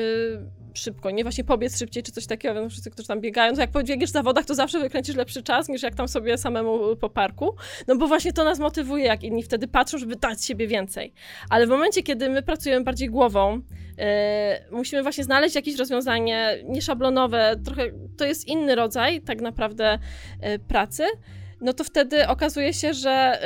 szybko, nie właśnie pobiec szybciej czy coś takiego, wiem, wszyscy, którzy tam biegają, to jak pobiegniesz w zawodach, to zawsze wykręcisz lepszy czas niż jak tam sobie samemu po parku, no bo właśnie to nas motywuje, jak inni wtedy patrzą, żeby dać siebie więcej. Ale w momencie, kiedy my pracujemy bardziej głową, e, musimy właśnie znaleźć jakieś rozwiązanie nieszablonowe, trochę to jest inny rodzaj tak naprawdę e, pracy, no to wtedy okazuje się, że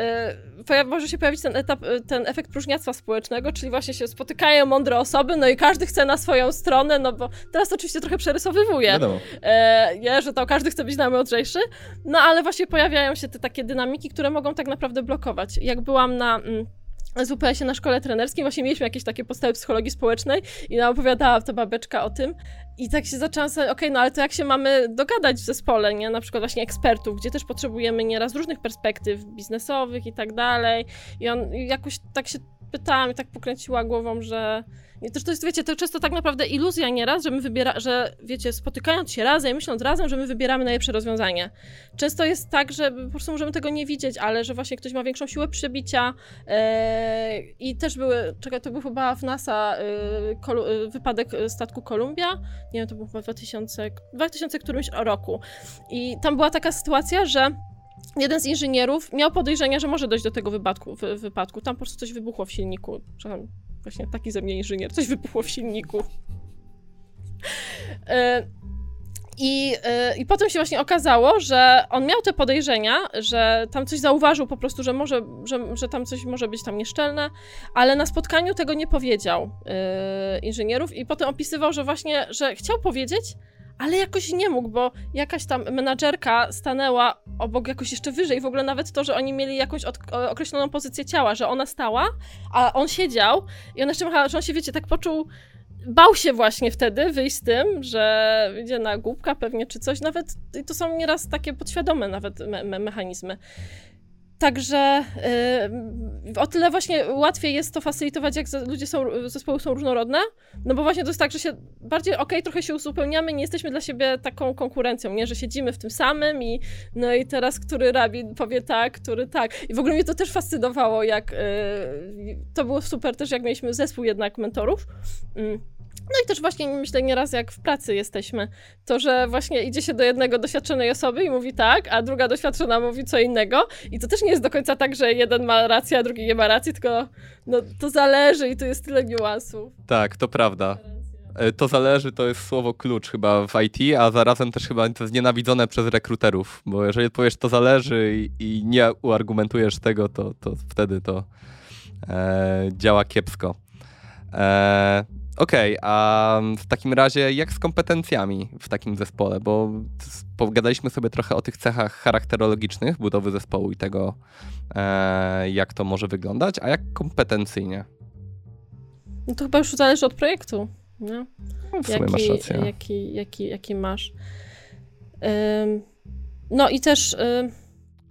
poja- może się pojawić ten etap, e, ten efekt próżniactwa społecznego, czyli właśnie się spotykają mądre osoby, no i każdy chce na swoją stronę, no bo teraz oczywiście trochę przerysowywuję, Wiadomo. e, nie, że to każdy chce być najmądrzejszy, no ale właśnie pojawiają się te takie dynamiki, które mogą tak naprawdę blokować. Jak byłam na... Mm, ZUPS-ie na szkole trenerskiej, właśnie mieliśmy jakieś takie podstawy psychologii społecznej i nam opowiadała ta babeczka o tym. I tak się zaczęłam sobie, okej, no ale to jak się mamy dogadać w zespole, nie? Na przykład właśnie ekspertów, gdzie też potrzebujemy nieraz różnych perspektyw biznesowych i tak dalej. I on i jakoś tak się pytałam i tak pokręciła głową, że to jest, wiecie, to często tak naprawdę iluzja nieraz, że my wybiera, że wiecie, spotykając się razem myśląc razem, że my wybieramy najlepsze rozwiązanie. Często jest tak, że po prostu możemy tego nie widzieć, ale że właśnie ktoś ma większą siłę przebicia e, i też były, czekaj, to był chyba w NASA e, wypadek statku Columbia, nie wiem, to był chyba w 2000, 2000 którymś roku i tam była taka sytuacja, że jeden z inżynierów miał podejrzenia, że może dojść do tego wypadku, wy, wypadku. Tam po prostu coś wybuchło w silniku. Właśnie taki ze mnie inżynier. Coś wybuchło w silniku. E, I, e, I potem się właśnie okazało, że on miał te podejrzenia, że tam coś zauważył po prostu, że może, że, że tam coś może być tam nieszczelne, ale na spotkaniu tego nie powiedział e, inżynierów i potem opisywał, że właśnie, że chciał powiedzieć, ale jakoś nie mógł, bo jakaś tam menadżerka stanęła obok jakoś jeszcze wyżej. W ogóle nawet to, że oni mieli jakąś od, określoną pozycję ciała, że ona stała, a on siedział i ona jeszcze machała, że on się, wiecie, tak poczuł, bał się właśnie wtedy wyjść z tym, że idzie na głupka pewnie czy coś. Nawet to są nieraz takie podświadome nawet me me mechanizmy. Także yy, o tyle właśnie łatwiej jest to facylitować, jak ludzie są, zespoły są różnorodne, no bo właśnie to jest tak, że się bardziej, okej, trochę się uzupełniamy, nie jesteśmy dla siebie taką konkurencją, nie, że siedzimy w tym samym i no i teraz który rabin powie tak, który tak. I w ogóle mnie to też fascynowało, jak yy, to było super też, jak mieliśmy zespół jednak mentorów. Mm. No i też właśnie myślę nieraz jak w pracy jesteśmy, to że właśnie idzie się do jednego doświadczonej osoby i mówi tak, a druga doświadczona mówi co innego i to też nie jest do końca tak, że jeden ma rację, a drugi nie ma racji, tylko no to zależy i to jest tyle niuansów. Tak, to prawda. E, To zależy, to jest słowo klucz chyba w IT, a zarazem też chyba to jest nienawidzone przez rekruterów, bo jeżeli powiesz to zależy i nie uargumentujesz tego, to, to wtedy to e, działa kiepsko. E, Okej, a w takim razie jak z kompetencjami w takim zespole? Bo pogadaliśmy sobie trochę o tych cechach charakterologicznych budowy zespołu i tego, e, jak to może wyglądać, a jak kompetencyjnie? No to chyba już zależy od projektu, nie? No, w sumie masz rację. Jaki, jaki, jaki masz. Ym, no i też... ym,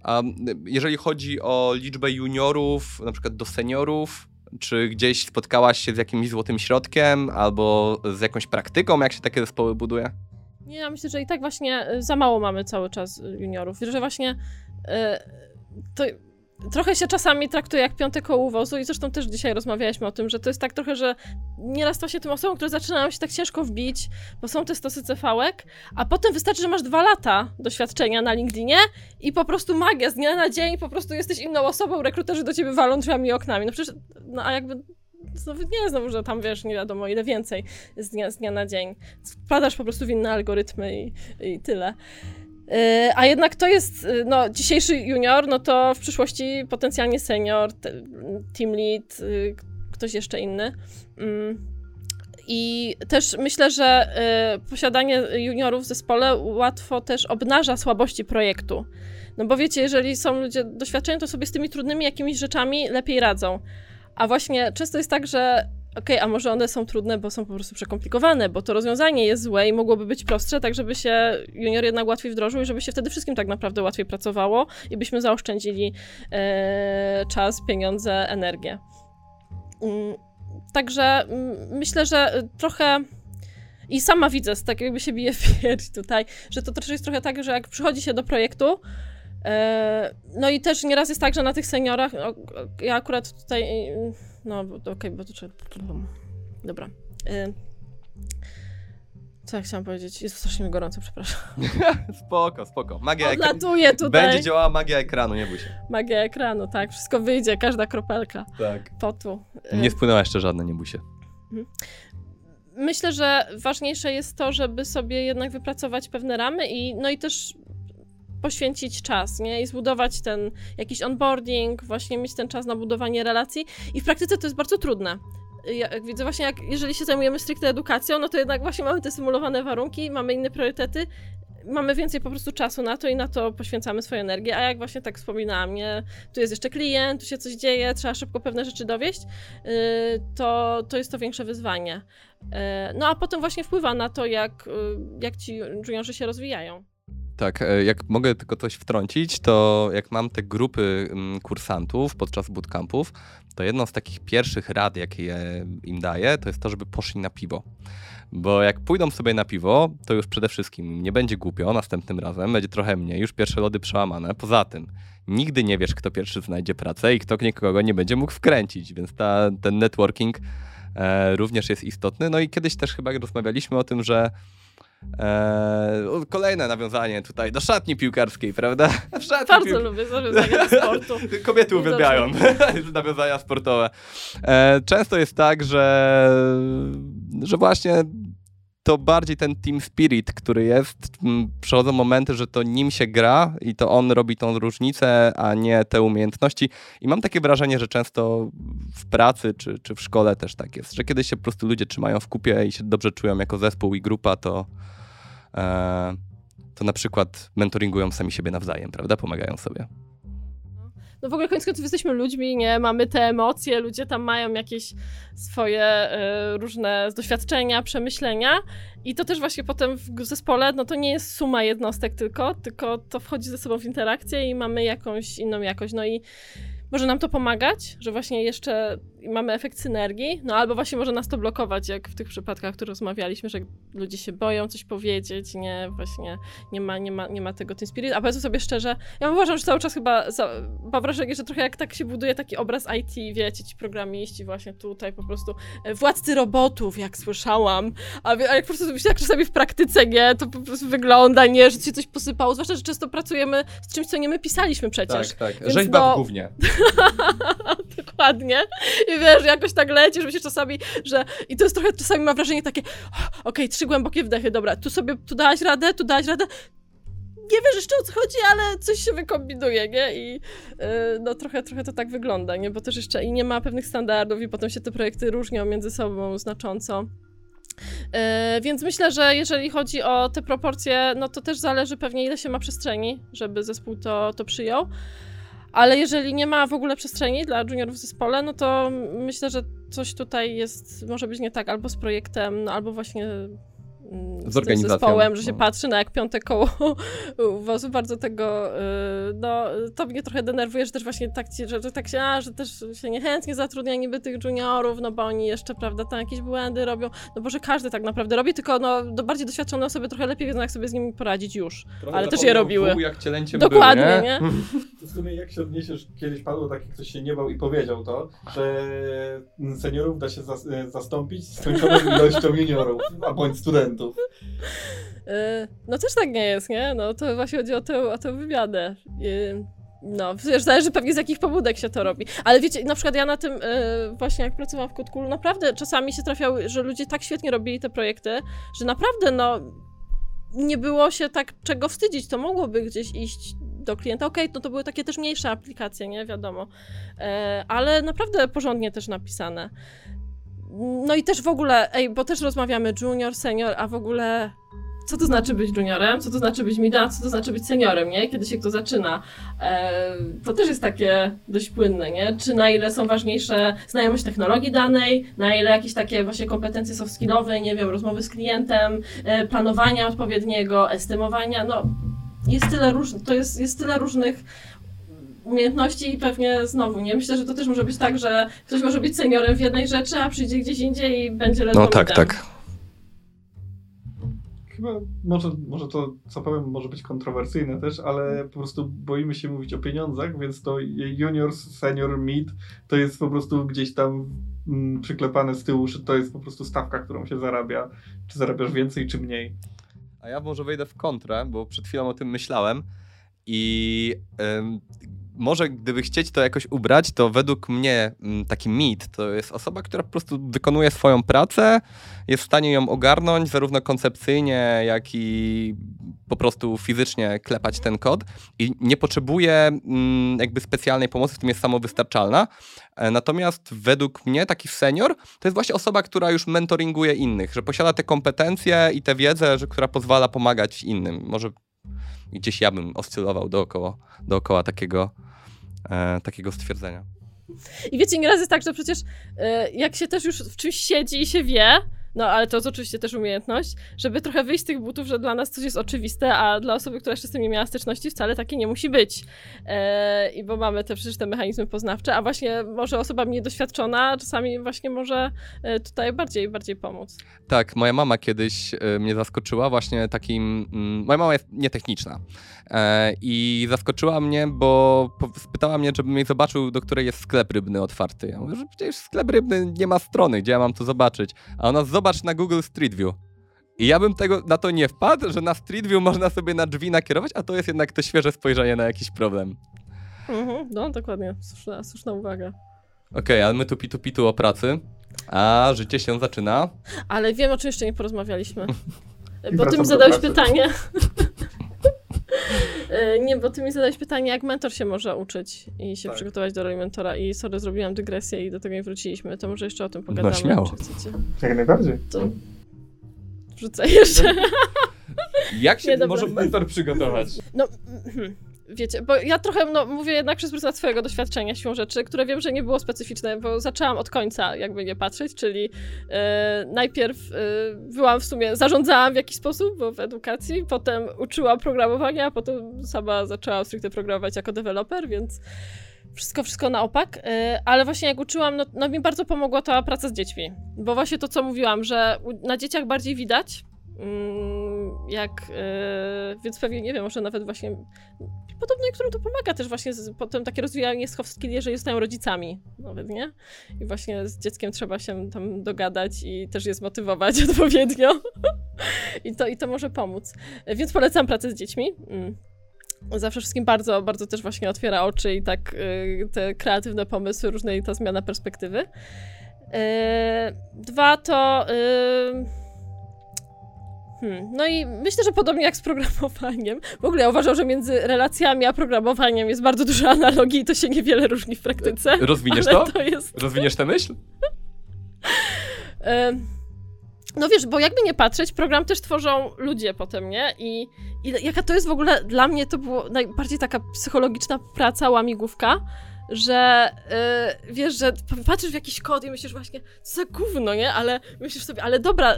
A jeżeli chodzi o liczbę juniorów, na przykład do seniorów, czy gdzieś spotkałaś się z jakimś złotym środkiem albo z jakąś praktyką, jak się takie zespoły buduje? Nie, ja myślę, że i tak właśnie y, za mało mamy cały czas y, juniorów. Że właśnie y, to trochę się czasami traktuje jak piąte koło wozu i zresztą też dzisiaj rozmawialiśmy o tym, że to jest tak trochę, że nieraz się tym osobom, które zaczynają się tak ciężko wbić, bo są te stosy cefałek, a potem wystarczy, że masz dwa lata doświadczenia na LinkedInie i po prostu magia, z dnia na dzień po prostu jesteś inną osobą, rekruterzy do ciebie walą drzwiami i oknami. No przecież, no a jakby znowu nie, znowu, że tam wiesz, nie wiadomo ile więcej z dnia, z dnia na dzień. Wpadasz po prostu w inne algorytmy i, i tyle. Yy, A jednak to jest, yy, no, dzisiejszy junior, no to w przyszłości potencjalnie senior, te, team lead, yy, ktoś jeszcze inny. Mm. I też myślę, że y, posiadanie juniorów w zespole łatwo też obnaża słabości projektu. No bo wiecie, jeżeli są ludzie doświadczeni, to sobie z tymi trudnymi jakimiś rzeczami lepiej radzą. A właśnie często jest tak, że okej, okay, a może one są trudne, bo są po prostu przekomplikowane, bo to rozwiązanie jest złe i mogłoby być prostsze, tak żeby się junior jednak łatwiej wdrożył i żeby się wtedy wszystkim tak naprawdę łatwiej pracowało i byśmy zaoszczędzili e, czas, pieniądze, energię. Mm, także mm, myślę, że trochę i sama widzę, tak jakby się bije w pierś tutaj, że to też jest trochę tak, że jak przychodzi się do projektu, e, no i też nieraz jest tak, że na tych seniorach, no, ja akurat tutaj no, okej, okay, bo to trzeba... Dobra. Y... Co ja chciałam powiedzieć? Jest strasznie mi gorąco, przepraszam. *laughs* spoko, spoko. Magia Odlatuje tutaj. Będzie działała magia ekranu, nie bój się. Magia ekranu, tak. Wszystko wyjdzie, każda kropelka tak. potu. Y, nie spłynęła jeszcze żadna, nie bój się. Mhm. Myślę, że ważniejsze jest to, żeby sobie jednak wypracować pewne ramy i no i też poświęcić czas, nie? I zbudować ten jakiś onboarding, właśnie mieć ten czas na budowanie relacji. I w praktyce to jest bardzo trudne. Ja, jak widzę właśnie, jak, jeżeli się zajmujemy stricte edukacją, no to jednak właśnie mamy te symulowane warunki, mamy inne priorytety, mamy więcej po prostu czasu na to i na to poświęcamy swoją energię, a jak właśnie tak wspominałam, nie, tu jest jeszcze klient, tu się coś dzieje, trzeba szybko pewne rzeczy dowieść, yy, to, to jest to większe wyzwanie. Yy, no a potem właśnie wpływa na to, jak, yy, jak ci juniorzy się rozwijają. Tak, e, jak mogę tylko coś wtrącić, to jak mam te grupy mm, kursantów podczas bootcampów, to jedną z takich pierwszych rad, jakie im daję, to jest to, żeby poszli na piwo. Bo jak pójdą sobie na piwo, to już przede wszystkim nie będzie głupio następnym razem, będzie trochę mniej, już pierwsze lody przełamane. Poza tym, nigdy nie wiesz, kto pierwszy znajdzie pracę i kto nikogo nie będzie mógł wkręcić, więc ta, ten networking e, również jest istotny. No i kiedyś też chyba rozmawialiśmy o tym, że Eee, kolejne nawiązanie tutaj do szatni piłkarskiej, prawda? *laughs* Szatni Bardzo piłk... lubię nawiązania sportu. *laughs* Kobiety uwielbiają *laughs* nawiązania sportowe. Eee, często jest tak, że, że właśnie to bardziej ten team spirit, który jest, przychodzą momenty, że to nim się gra i to on robi tą różnicę, a nie te umiejętności. I mam takie wrażenie, że często w pracy czy, czy w szkole też tak jest, że kiedy się po prostu ludzie trzymają w kupie i się dobrze czują jako zespół i grupa, to, to na przykład mentoringują sami siebie nawzajem, prawda? Pomagają sobie no w ogóle koniec końców jesteśmy ludźmi, nie? Mamy te emocje, ludzie tam mają jakieś swoje y, różne doświadczenia, przemyślenia i to też właśnie potem w zespole, no to nie jest suma jednostek tylko, tylko to wchodzi ze sobą w interakcję i mamy jakąś inną jakość, no i może nam to pomagać, że właśnie jeszcze mamy efekt synergii, no albo właśnie może nas to blokować, jak w tych przypadkach, o których rozmawialiśmy, że ludzie się boją coś powiedzieć, nie, właśnie nie ma, nie ma, nie ma tego Team Spirit, a powiedzmy sobie szczerze, ja uważam, że cały czas chyba, za, mam wrażenie, że trochę jak tak się buduje taki obraz IT, wiecie, ci programiści właśnie tutaj po prostu, e, władcy robotów, jak słyszałam, a, a jak po prostu się tak czasami w praktyce, nie, to po prostu wygląda, nie, że się coś posypało, zwłaszcza, że często pracujemy z czymś, co nie my pisaliśmy przecież. Tak, tak, rzeźba no... w gównie. *laughs* *laughs* Dokładnie. I wiesz, jakoś tak lecisz, myślisz czasami, że... I to jest trochę, czasami mam wrażenie takie, okej, okay, trzy głębokie wdechy, dobra, tu sobie, tu dałaś radę, tu dałaś radę, nie wiesz jeszcze o co chodzi, ale coś się wykombinuje, nie? I yy, no trochę, trochę to tak wygląda, nie? Bo też jeszcze i nie ma pewnych standardów i potem się te projekty różnią między sobą znacząco. Yy, więc myślę, że jeżeli chodzi o te proporcje, no to też zależy pewnie ile się ma przestrzeni, żeby zespół to, to przyjął. Ale jeżeli nie ma w ogóle przestrzeni dla juniorów w zespole, no to myślę, że coś tutaj jest, może być nie tak albo z projektem, no albo właśnie z, z zespołem, że się no. patrzy na jak piąte koło *laughs* wozu, bardzo tego, y, no to mnie trochę denerwuje, że też właśnie tak, że, że tak się, a, że też się niechętnie zatrudnia niby tych juniorów, no bo oni jeszcze, prawda, tam jakieś błędy robią, no bo że każdy tak naprawdę robi, tylko no do bardziej doświadczone osoby trochę lepiej wiedzą, jak sobie z nimi poradzić już, trochę ale też je robiły. Wół, jak Dokładnie, był, nie? nie? To *laughs* w sumie jak się odniesiesz, kiedyś padło taki, ktoś się nie bał i powiedział to, że seniorów da się zastąpić skończoną ilością juniorów, a bądź studentów. *laughs* Y, no też tak nie jest, nie? No to właśnie chodzi o tę, o tę wymianę. Y, no, wiesz, zależy pewnie z jakich pobudek się to robi. Ale wiecie, na przykład ja na tym, y, właśnie jak pracowałam w Kotkulu, naprawdę czasami się trafiały, że ludzie tak świetnie robili te projekty, że naprawdę, no, nie było się tak czego wstydzić. To mogłoby gdzieś iść do klienta. Okej, okay, no to były takie też mniejsze aplikacje, nie? Wiadomo. ale naprawdę porządnie też napisane. No i też w ogóle, ej, bo też rozmawiamy junior, senior, a w ogóle co to znaczy być juniorem, co to znaczy być midem, co to znaczy być seniorem, nie? Kiedy się kto zaczyna. E, to też jest takie dość płynne, nie? Czy na ile są ważniejsze znajomość technologii danej, na ile jakieś takie właśnie kompetencje soft skillowe, nie wiem, rozmowy z klientem, e, planowania odpowiedniego, estymowania, no jest tyle różnych, to jest, jest tyle różnych umiejętności i pewnie znowu, nie? Myślę, że to też może być tak, że ktoś może być seniorem w jednej rzeczy, a przyjdzie gdzieś indziej i będzie ledwo No tak, midem. tak. Chyba może, może to, co powiem, może być kontrowersyjne też, ale po prostu boimy się mówić o pieniądzach, więc to junior, senior, mid to jest po prostu gdzieś tam mm, przyklepane z tyłu, że to jest po prostu stawka, którą się zarabia. Czy zarabiasz więcej, czy mniej. A ja może wejdę w kontrę, bo przed chwilą o tym myślałem i ym, może gdyby chcieć to jakoś ubrać, to według mnie mm, taki mit to jest osoba, która po prostu wykonuje swoją pracę, jest w stanie ją ogarnąć zarówno koncepcyjnie, jak i po prostu fizycznie klepać ten kod i nie potrzebuje mm, jakby specjalnej pomocy, w tym jest samowystarczalna. E, Natomiast według mnie taki senior to jest właśnie osoba, która już mentoringuje innych, że posiada te kompetencje i tę wiedzę, że, która pozwala pomagać innym. Może gdzieś ja bym oscylował dookoła, dookoła takiego, e, takiego stwierdzenia. I wiecie, nieraz jest tak, że przecież y, jak się też już w czymś siedzi i się wie, no ale to jest oczywiście też umiejętność, żeby trochę wyjść z tych butów, że dla nas coś jest oczywiste, a dla osoby, która jeszcze z tym nie miała styczności, wcale takie nie musi być. E, I bo mamy te przecież te mechanizmy poznawcze, a właśnie może osoba mniej doświadczona czasami właśnie może e, tutaj bardziej, bardziej pomóc. Tak, moja mama kiedyś e, mnie zaskoczyła właśnie takim. Mm, moja mama jest nietechniczna. I zaskoczyła mnie, bo spytała mnie, żebym jej zobaczył, do której jest sklep rybny otwarty. Ja mówię, że przecież sklep rybny nie ma strony, gdzie ja mam to zobaczyć. A ona zobacz na Google Street View. I ja bym tego na to nie wpadł, że na Street View można sobie na drzwi nakierować, a to jest jednak to świeże spojrzenie na jakiś problem. Mhm, no dokładnie, słuszna, słuszna uwaga. Okej, ale my tu pitu pitu o pracy, a życie się zaczyna. Ale wiem, o czym jeszcze nie porozmawialiśmy. *laughs* Bo ty mi zadałeś pytanie. *laughs* *laughs* E, nie, bo ty mi zadałeś pytanie, jak mentor się może uczyć i się Tak. przygotować do roli mentora. I sorry, zrobiłam dygresję i do tego nie wróciliśmy. To może jeszcze o tym pogadamy. No, śmiało. Czy chcecie? Jak najbardziej. To wrzucę jeszcze. *laughs* Jak się Nie, może mentor przygotować? No, mhm. Wiecie, bo ja trochę no, mówię jednak przez pryzmat swojego doświadczenia siłą rzeczy, które wiem, że nie było specyficzne, bo zaczęłam od końca, jakby nie patrzeć, czyli e, najpierw e, byłam w sumie, zarządzałam w jakiś sposób, bo w edukacji, potem uczyłam programowania, a potem sama zaczęłam stricte programować jako deweloper, więc wszystko, wszystko na opak, e, ale właśnie jak uczyłam, no, no mi bardzo pomogła ta praca z dziećmi, bo właśnie to, co mówiłam, że na dzieciach bardziej widać, jak, e, więc pewnie, nie wiem, może nawet właśnie podobno niektórym to pomaga też właśnie potem takie rozwijanie soft skill, jeżeli zostają rodzicami nawet, nie? I właśnie z dzieckiem trzeba się tam dogadać i też je zmotywować *laughs* odpowiednio. I, to, I to może pomóc. E, Więc polecam pracę z dziećmi. Mm. Zawsze wszystkim bardzo, bardzo też właśnie otwiera oczy i tak y, te kreatywne pomysły, różne i ta zmiana perspektywy. Y, dwa to... y, Hmm. No i myślę, że podobnie jak z programowaniem. W ogóle ja uważam, że między relacjami a programowaniem jest bardzo dużo analogii i to się niewiele różni w praktyce. Rozwiniesz ale to? to jest. Rozwiniesz tę myśl? Em, No wiesz, bo jakby nie patrzeć, program też tworzą ludzie potem, nie? I, I jaka to jest w ogóle, dla mnie to było najbardziej taka psychologiczna praca, łamigłówka, że y, wiesz, że patrzysz w jakiś kod i myślisz właśnie, co za gówno, nie? Ale myślisz sobie, ale dobra,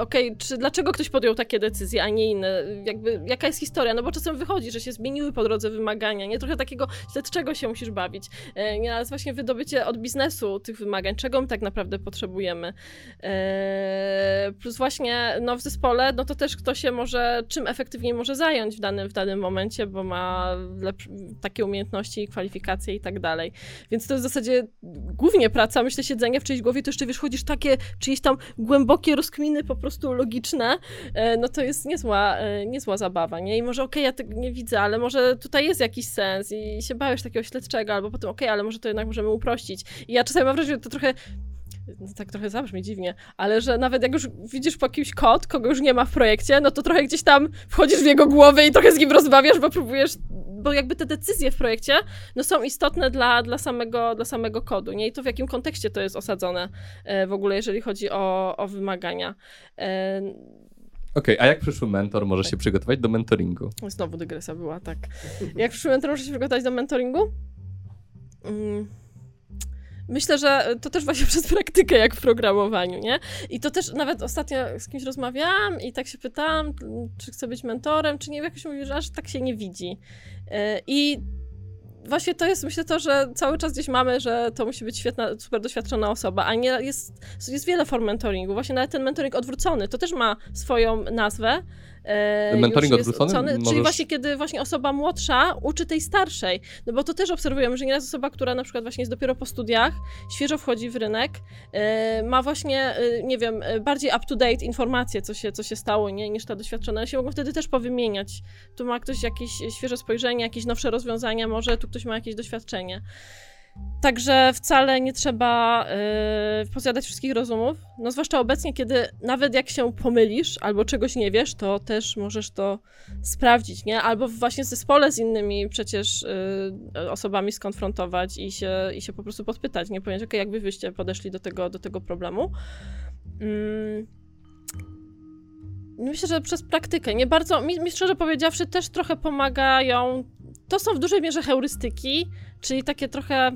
okej, czy dlaczego ktoś podjął takie decyzje, a nie inne? Jakby, jaka jest historia? No bo czasem wychodzi, że się zmieniły po drodze wymagania, nie? Trochę takiego śledczego się musisz bawić. E, nie, właśnie wydobycie od biznesu tych wymagań, czego my tak naprawdę potrzebujemy. E, plus właśnie, no w zespole, no to też kto się może, czym efektywniej może zająć w danym, w danym momencie, bo ma takie umiejętności, kwalifikacje i tak dalej. Więc to jest w zasadzie głównie praca, myślę, siedzenie w czyjejś głowie, to jeszcze wiesz, chodzisz takie czyjeś tam głębokie rozkminy po prostu logiczne, e, no to jest niezła, e, niezła zabawa, nie? I może okej, ja tego nie widzę, ale może tutaj jest jakiś sens i się bałeś takiego śledczego, albo potem okej, ale może to jednak możemy uprościć. I ja czasami mam wrażenie, że to trochę no tak trochę zabrzmi dziwnie, ale że nawet jak już widzisz po kimś kod, kogo już nie ma w projekcie, no to trochę gdzieś tam wchodzisz w jego głowę i trochę z nim rozmawiasz, bo próbujesz bo jakby te decyzje w projekcie no, są istotne dla, dla, samego, dla samego kodu, nie? I to w jakim kontekście to jest osadzone e, w ogóle, jeżeli chodzi o, o wymagania. E, Okej, a jak przyszły mentor może się przygotować do mentoringu? Znowu dygresja była, tak. Jak przyszły mentor może się przygotować do mentoringu? Mm. Myślę, że to też właśnie *laughs* przez praktykę, jak w programowaniu, nie? I to też nawet ostatnio z kimś rozmawiałam i tak się pytałam, czy chcę być mentorem, czy nie, jakoś mówi, że aż tak się nie widzi. E, I właśnie to jest, myślę, to, że cały czas gdzieś mamy, że to musi być świetna, super doświadczona osoba, a nie jest, jest wiele form mentoringu. Właśnie nawet ten mentoring odwrócony, to też ma swoją nazwę, mentoring odwrócony? Możesz... Czyli właśnie kiedy właśnie osoba młodsza uczy tej starszej. No bo to też obserwujemy, że nieraz osoba, która na przykład właśnie jest dopiero po studiach, świeżo wchodzi w rynek, e, ma właśnie, e, nie wiem, bardziej up-to-date informacje, co się, co się stało, nie, niż ta doświadczona. Ale się mogą wtedy też powymieniać. Tu ma ktoś jakieś świeże spojrzenie, jakieś nowsze rozwiązania, może tu ktoś ma jakieś doświadczenie. Także wcale nie trzeba yy, posiadać wszystkich rozumów. No zwłaszcza obecnie, kiedy nawet jak się pomylisz albo czegoś nie wiesz, to też możesz to sprawdzić, nie? Albo właśnie w zespole z innymi przecież yy, osobami skonfrontować i się, i się po prostu podpytać, nie? Powiedzieć, ok, jak wy wyście podeszli do tego, do tego problemu. Yy. Myślę, że przez praktykę. Nie bardzo, mi, mi szczerze powiedziawszy, też trochę pomagają. To są w dużej mierze heurystyki, czyli takie trochę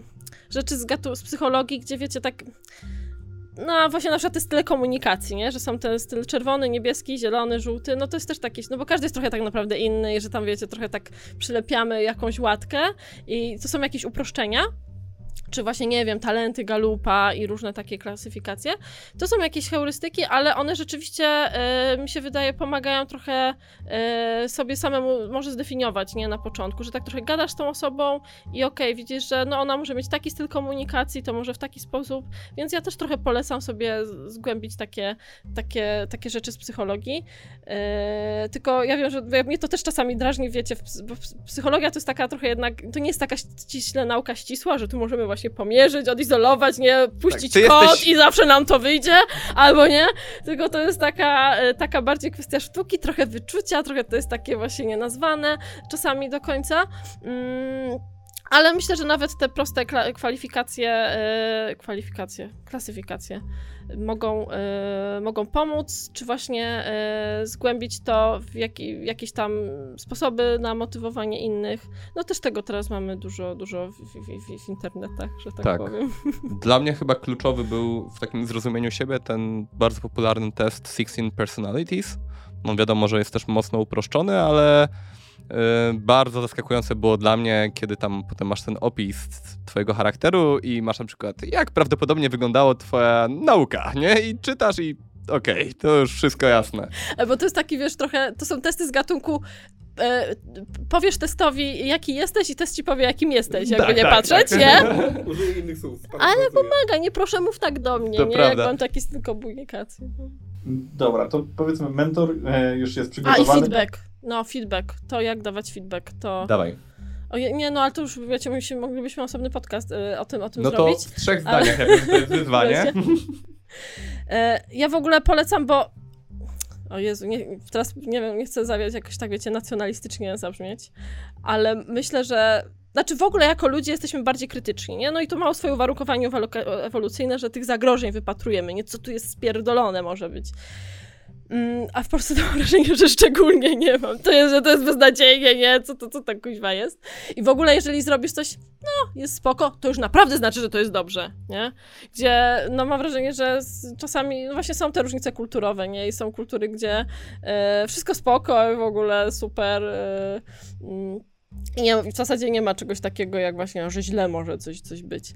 rzeczy z, gatu- z psychologii, gdzie wiecie, tak no właśnie na przykład te style komunikacji, nie? Że są ten styl czerwony, niebieski, zielony, żółty, no to jest też taki, no bo każdy jest trochę tak naprawdę inny i że tam wiecie, trochę tak przylepiamy jakąś łatkę i to są jakieś uproszczenia, czy właśnie, nie wiem, talenty Galupa i różne takie klasyfikacje. To są jakieś heurystyki, ale one rzeczywiście, e, mi się wydaje, pomagają trochę e, sobie samemu może zdefiniować, nie, na początku, że tak trochę gadasz z tą osobą i okej, okay, widzisz, że no ona może mieć taki styl komunikacji, to może w taki sposób, więc ja też trochę polecam sobie zgłębić takie, takie, takie rzeczy z psychologii. E, tylko ja wiem, że mnie to też czasami drażni, wiecie, bo psychologia to jest taka trochę jednak, to nie jest taka ściśle nauka ścisła, że tu możemy właśnie właśnie pomierzyć, odizolować, nie puścić tak, kod jesteś... i zawsze nam to wyjdzie, albo nie. Tylko to jest taka, e, taka bardziej kwestia sztuki, trochę wyczucia, trochę to jest takie właśnie nienazwane czasami do końca. Mm. Ale myślę, że nawet te proste kwalifikacje, yy, kwalifikacje, klasyfikacje mogą, yy, mogą pomóc, czy właśnie yy, zgłębić to w jaki, jakieś tam sposoby na motywowanie innych. No też tego teraz mamy dużo, dużo w, w, w internetach, że tak, tak, powiem. *laughs* Dla mnie chyba kluczowy był w takim zrozumieniu siebie ten bardzo popularny test 16 Personalities. No wiadomo, że jest też mocno uproszczony, ale bardzo zaskakujące było dla mnie, kiedy tam potem masz ten opis twojego charakteru i masz na przykład, jak prawdopodobnie wyglądała twoja nauka, nie? I czytasz i okej, okay, to już wszystko jasne. E, bo to jest taki, wiesz, trochę, to są testy z gatunku e, powiesz testowi, jaki jesteś i test ci powie, jakim jesteś, jakby tak, nie tak, patrzeć, tak. nie? *laughs* Użyję innych słów. Ale pomaga, nie proszę mów tak do mnie, to nie? Prawda. Jak mam taki styl komunikacji. Dobra, to powiedzmy, mentor e, już jest przygotowany. A, i feedback. No, feedback. To jak dawać feedback, to... Dawaj. O, nie, no ale to już, wiecie, my się, moglibyśmy osobny podcast y, o tym, o tym no zrobić. No to w trzech zdaniach, ale... ja to jest wyzwanie. *laughs* E, ja w ogóle polecam, bo... O Jezu, nie, teraz nie wiem, nie chcę zawiać jakoś tak, wiecie, nacjonalistycznie zabrzmieć, ale myślę, że znaczy w ogóle jako ludzie jesteśmy bardziej krytyczni, nie? No i to ma swoje uwarunkowanie ewolucyjne, że tych zagrożeń wypatrujemy, nie? Co tu jest spierdolone może być. Mm, a w Polsce to mam wrażenie, że szczególnie nie mam. To jest, że to jest beznadziejnie, nie? Co to, co tak kuźwa jest? I w ogóle, jeżeli zrobisz coś, no, jest spoko, to już naprawdę znaczy, że to jest dobrze, nie? Gdzie, no, mam wrażenie, że czasami, no właśnie są te różnice kulturowe, nie? I są kultury, gdzie e, wszystko spoko, w ogóle super, e, mm, nie, w zasadzie nie ma czegoś takiego, jak właśnie, że źle może coś, coś być.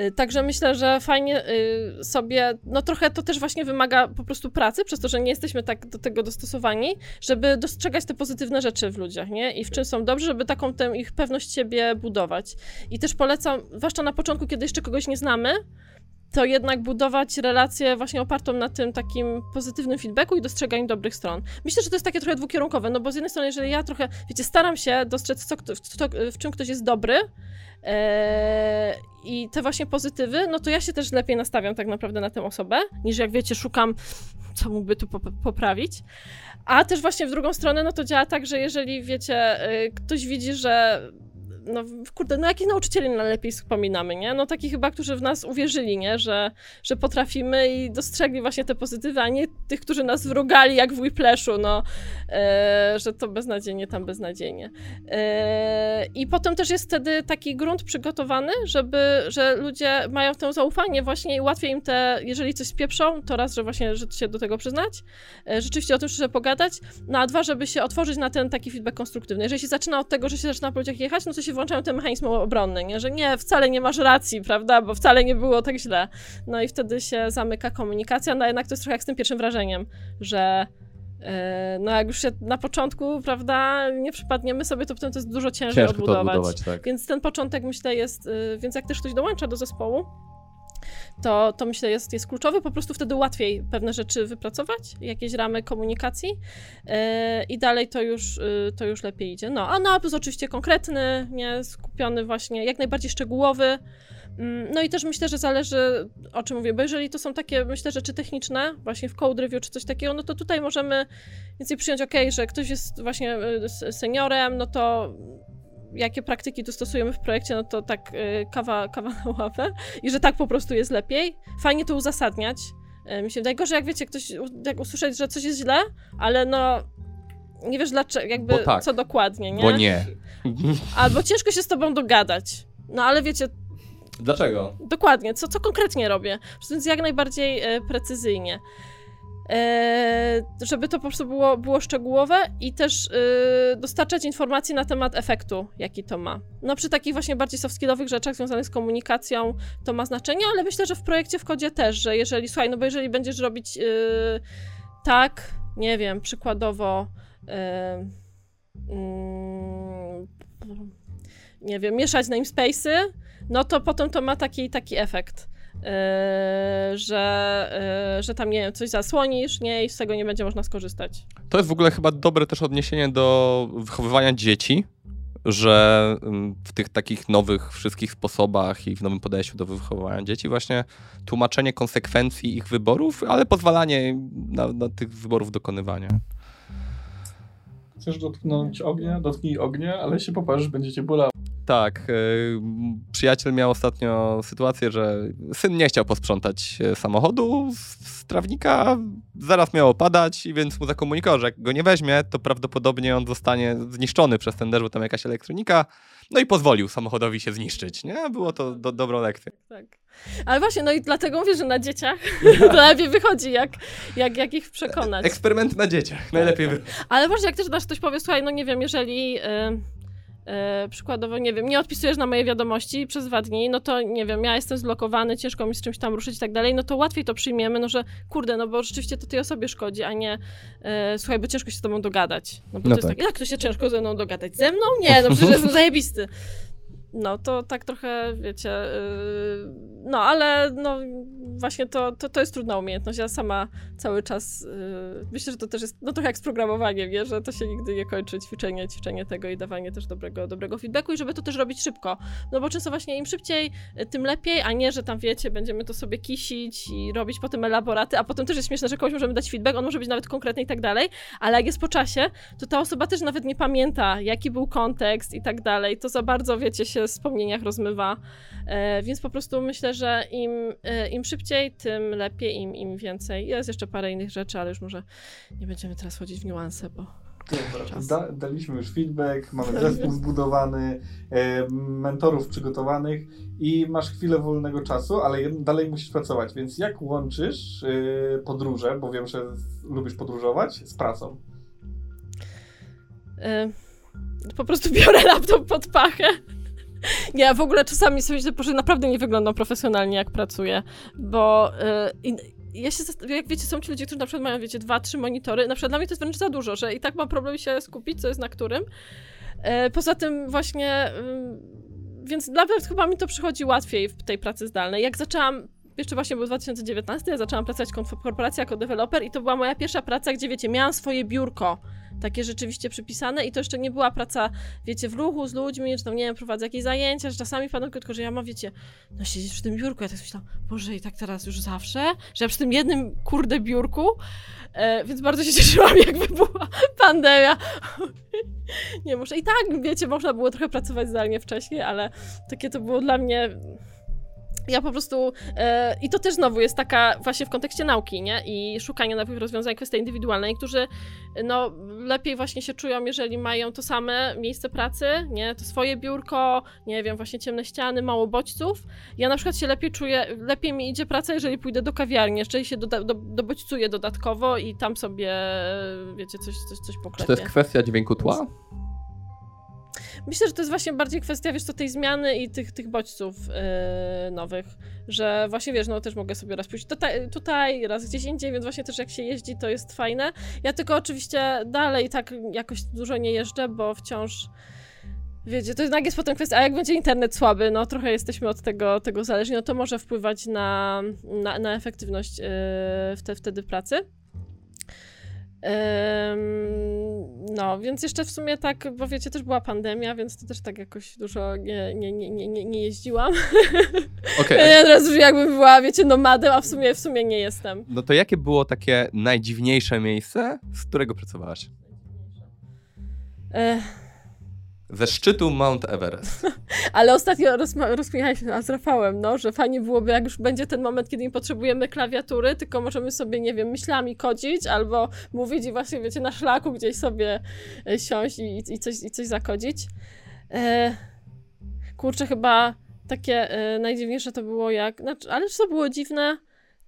Y, także myślę, że fajnie y, sobie, no trochę to też właśnie wymaga po prostu pracy, przez to, że nie jesteśmy tak do tego dostosowani, żeby dostrzegać te pozytywne rzeczy w ludziach, nie? I w czym są dobrzy, żeby taką tę ich pewność siebie budować. I też polecam, zwłaszcza na początku, kiedy jeszcze kogoś nie znamy, to jednak budować relację właśnie opartą na tym takim pozytywnym feedbacku i dostrzeganiu dobrych stron. Myślę, że to jest takie trochę dwukierunkowe, no bo z jednej strony, jeżeli ja trochę, wiecie, staram się dostrzec, co, co, w czym ktoś jest dobry, Eee, I te właśnie pozytywy, no to ja się też lepiej nastawiam tak naprawdę na tę osobę, niż jak wiecie, szukam, co mógłby tu poprawić. A też właśnie w drugą stronę, no to działa tak, że jeżeli wiecie, y, ktoś widzi, że no kurde, no jakich nauczycieli najlepiej wspominamy, nie? No takich chyba, którzy w nas uwierzyli, nie? Że, że potrafimy i dostrzegli właśnie te pozytywy, a nie tych, którzy nas wrogali jak w Whiplashu, no, e, że to beznadziejnie, tam beznadziejnie. E, I potem też jest wtedy taki grunt przygotowany, żeby, że ludzie mają to zaufanie właśnie i łatwiej im te, jeżeli coś spieprzą, to raz, że właśnie, że się do tego przyznać, e, rzeczywiście o tym szczerze pogadać, no a dwa, żeby się otworzyć na ten taki feedback konstruktywny. Jeżeli się zaczyna od tego, że się zaczyna po ludziach jechać, no to się się włączają te mechanizmy obronne, nie? że nie, wcale nie masz racji, prawda, bo wcale nie było tak źle. No i wtedy się zamyka komunikacja, no jednak to jest trochę jak z tym pierwszym wrażeniem, że e, no jak już się na początku, prawda, nie przypadniemy sobie, to potem to jest dużo ciężej Ciężko odbudować. Odbudować tak. Więc ten początek myślę jest, y, więc jak też ktoś dołącza do zespołu, to, to myślę jest, jest kluczowy. Po prostu wtedy łatwiej pewne rzeczy wypracować, jakieś ramy komunikacji yy, i dalej to już, yy, to już lepiej idzie. No, a napis oczywiście konkretny, nie skupiony właśnie, jak najbardziej szczegółowy. Mm, no i też myślę, że zależy o czym mówię, bo jeżeli to są takie, myślę, rzeczy techniczne, właśnie w code review czy coś takiego, no to tutaj możemy więcej przyjąć, ok, że ktoś jest właśnie y, seniorem, no to jakie praktyki tu stosujemy w projekcie, no to tak y, kawa, kawa na ławę i że tak po prostu jest lepiej. Fajnie to uzasadniać. Y, mi się że jak wiecie, ktoś, jak usłyszeć, że coś jest źle, ale no nie wiesz dlaczego, jakby tak, co dokładnie, nie? Bo nie. *laughs* Albo ciężko się z tobą dogadać. No ale wiecie... Dlaczego? Dokładnie, co, co konkretnie robię. Więc jak najbardziej y, precyzyjnie. E, żeby to po prostu było, było szczegółowe i też yy, dostarczać informacji na temat efektu, jaki to ma. No przy takich właśnie bardziej soft skillowych rzeczach związanych z komunikacją to ma znaczenie, ale myślę, że w projekcie w kodzie też, że jeżeli, słuchaj, no bo jeżeli będziesz robić yy, tak, nie wiem, przykładowo yy, nie wiem, mieszać namespace'y, no to potem to ma taki, taki efekt. Yy, że, yy, że tam, nie wiem, coś zasłonisz, nie, i z tego nie będzie można skorzystać. To jest w ogóle chyba dobre też odniesienie do wychowywania dzieci, że w tych takich nowych wszystkich sposobach i w nowym podejściu do wychowywania dzieci właśnie tłumaczenie konsekwencji ich wyborów, ale pozwalanie na, na tych wyborów dokonywania. Chcesz dotknąć ognia? Dotknij ognia, ale się poparzysz, będziecie bolało. Tak. E, przyjaciel miał ostatnio sytuację, że syn nie chciał posprzątać e, samochodu z trawnika, zaraz miało padać, więc mu zakomunikował, że jak go nie weźmie, to prawdopodobnie on zostanie zniszczony przez ten deszcz, bo tam jakaś elektronika. No i pozwolił samochodowi się zniszczyć, nie? Było to do, dobrą lekcję. Tak. Ale właśnie, no i dlatego mówię, że na dzieciach *laughs* to lepiej wychodzi, jak, jak, jak ich przekonać. Eksperymenty na dzieciach, najlepiej tak, tak. Ale właśnie, jak też dasz ktoś powie, słuchaj, no nie wiem, jeżeli... Yy E, przykładowo, nie wiem, nie odpisujesz na moje wiadomości przez dwa dni, no to nie wiem, ja jestem zblokowany, ciężko mi z czymś tam ruszyć i tak dalej, no to łatwiej to przyjmiemy, no że kurde, no bo rzeczywiście to tej osobie szkodzi, a nie e, słuchaj, bo ciężko się z tobą dogadać. No bo no to tak. jest tak, jak to się ciężko ze mną dogadać? Ze mną? Nie, no *laughs* przecież jestem zajebisty. No to tak trochę, wiecie, yy, no ale no właśnie to, to, to jest trudna umiejętność. Ja sama cały czas yy, myślę, że to też jest no trochę jak z programowaniem, nie? że to się nigdy nie kończy, ćwiczenie, ćwiczenie tego i dawanie też dobrego, dobrego feedbacku i żeby to też robić szybko. No bo często właśnie im szybciej, y, tym lepiej, a nie, że tam wiecie, będziemy to sobie kisić i robić potem elaboraty, a potem też jest śmieszne, że komuś możemy dać feedback, on może być nawet konkretny i tak dalej, ale jak jest po czasie, to ta osoba też nawet nie pamięta, jaki był kontekst i tak dalej. To za bardzo, wiecie, się wspomnieniach rozmywa. E, więc po prostu myślę, że im, e, im szybciej, tym lepiej, im, im więcej. Jest jeszcze parę innych rzeczy, ale już może nie będziemy teraz wchodzić w niuanse, bo. Da, daliśmy już feedback, mamy zespół *laughs* zbudowany, e, mentorów przygotowanych i masz chwilę wolnego czasu, ale dalej musisz pracować. Więc jak łączysz e, podróże, bo wiem, że lubisz podróżować, z pracą? E, po prostu biorę laptop pod pachę *laughs* nie, w ogóle czasami sobie myślę, że naprawdę nie wyglądam profesjonalnie, jak pracuję, bo yy, ja się, jak wiecie, są ci ludzie, którzy na przykład mają, wiecie, dwa, trzy monitory, na przykład dla mnie to jest wręcz za dużo, że i tak mam problem się skupić, co jest na którym. Yy, poza tym właśnie, yy, więc nawet chyba mi to przychodzi łatwiej w tej pracy zdalnej. Jak zaczęłam jeszcze właśnie był 2019, ja zaczęłam pracować w korporacji jako deweloper i to była moja pierwsza praca, gdzie wiecie, miałam swoje biurko, takie rzeczywiście przypisane i to jeszcze nie była praca, wiecie, w ruchu z ludźmi, czy tam, nie wiem, prowadzę jakieś zajęcia, że czasami wpadam tylko, że ja mam, wiecie, no siedzieć przy tym biurku, ja tak myślałam, Boże, i tak teraz już zawsze, że ja przy tym jednym, kurde, biurku, e, więc bardzo się *laughs* cieszyłam, jak wybuchła pandemia. *laughs* nie muszę, i tak, wiecie, można było trochę pracować zdalnie wcześniej, ale takie to było dla mnie ja po prostu. E, I to też znowu jest taka właśnie w kontekście nauki, nie? I szukania nowych rozwiązań, kwestia indywidualna. Niektórzy no, lepiej właśnie się czują, jeżeli mają to same miejsce pracy, nie? To swoje biurko, nie wiem, właśnie ciemne ściany, mało bodźców. Ja na przykład się lepiej czuję, lepiej mi idzie praca, jeżeli pójdę do kawiarni, jeżeli się doda- do, dobodźcuję dodatkowo i tam sobie, wiecie, coś, coś, coś Czy poklepię. to jest kwestia dźwięku tła? Myślę, że to jest właśnie bardziej kwestia, wiesz co, tej zmiany i tych, tych bodźców yy, nowych, że właśnie, wiesz, no też mogę sobie raz pójść tutaj, tutaj, raz gdzieś indziej, więc właśnie też jak się jeździ, to jest fajne. Ja tylko oczywiście dalej tak jakoś dużo nie jeżdżę, bo wciąż Wiecie, to jednak jest potem kwestia, a jak będzie internet słaby, no trochę jesteśmy od tego, tego zależni, no to może wpływać na, na, na efektywność yy, wte, wtedy pracy. No, więc jeszcze w sumie tak, bo wiecie, też była pandemia, więc to też tak jakoś dużo nie, nie, nie, nie, nie- jeździłam. *laughs* Okej. Ja teraz już jakbym była, wiecie, nomadem, a w sumie, w sumie nie jestem. No to jakie było takie najdziwniejsze miejsce, z którego pracowałaś? Ech, Ze szczytu Mount Everest. *laughs* ale ostatnio rozma- rozmawialiśmy z Rafałem, no, że fajnie byłoby, jak już będzie ten moment, kiedy nie potrzebujemy klawiatury, tylko możemy sobie, nie wiem, myślami kodzić, albo mówić i właśnie, wiecie, na szlaku gdzieś sobie e, siąść i, i, coś, i coś zakodzić. E, kurczę, chyba takie e, najdziwniejsze to było jak, znaczy, ale co było dziwne,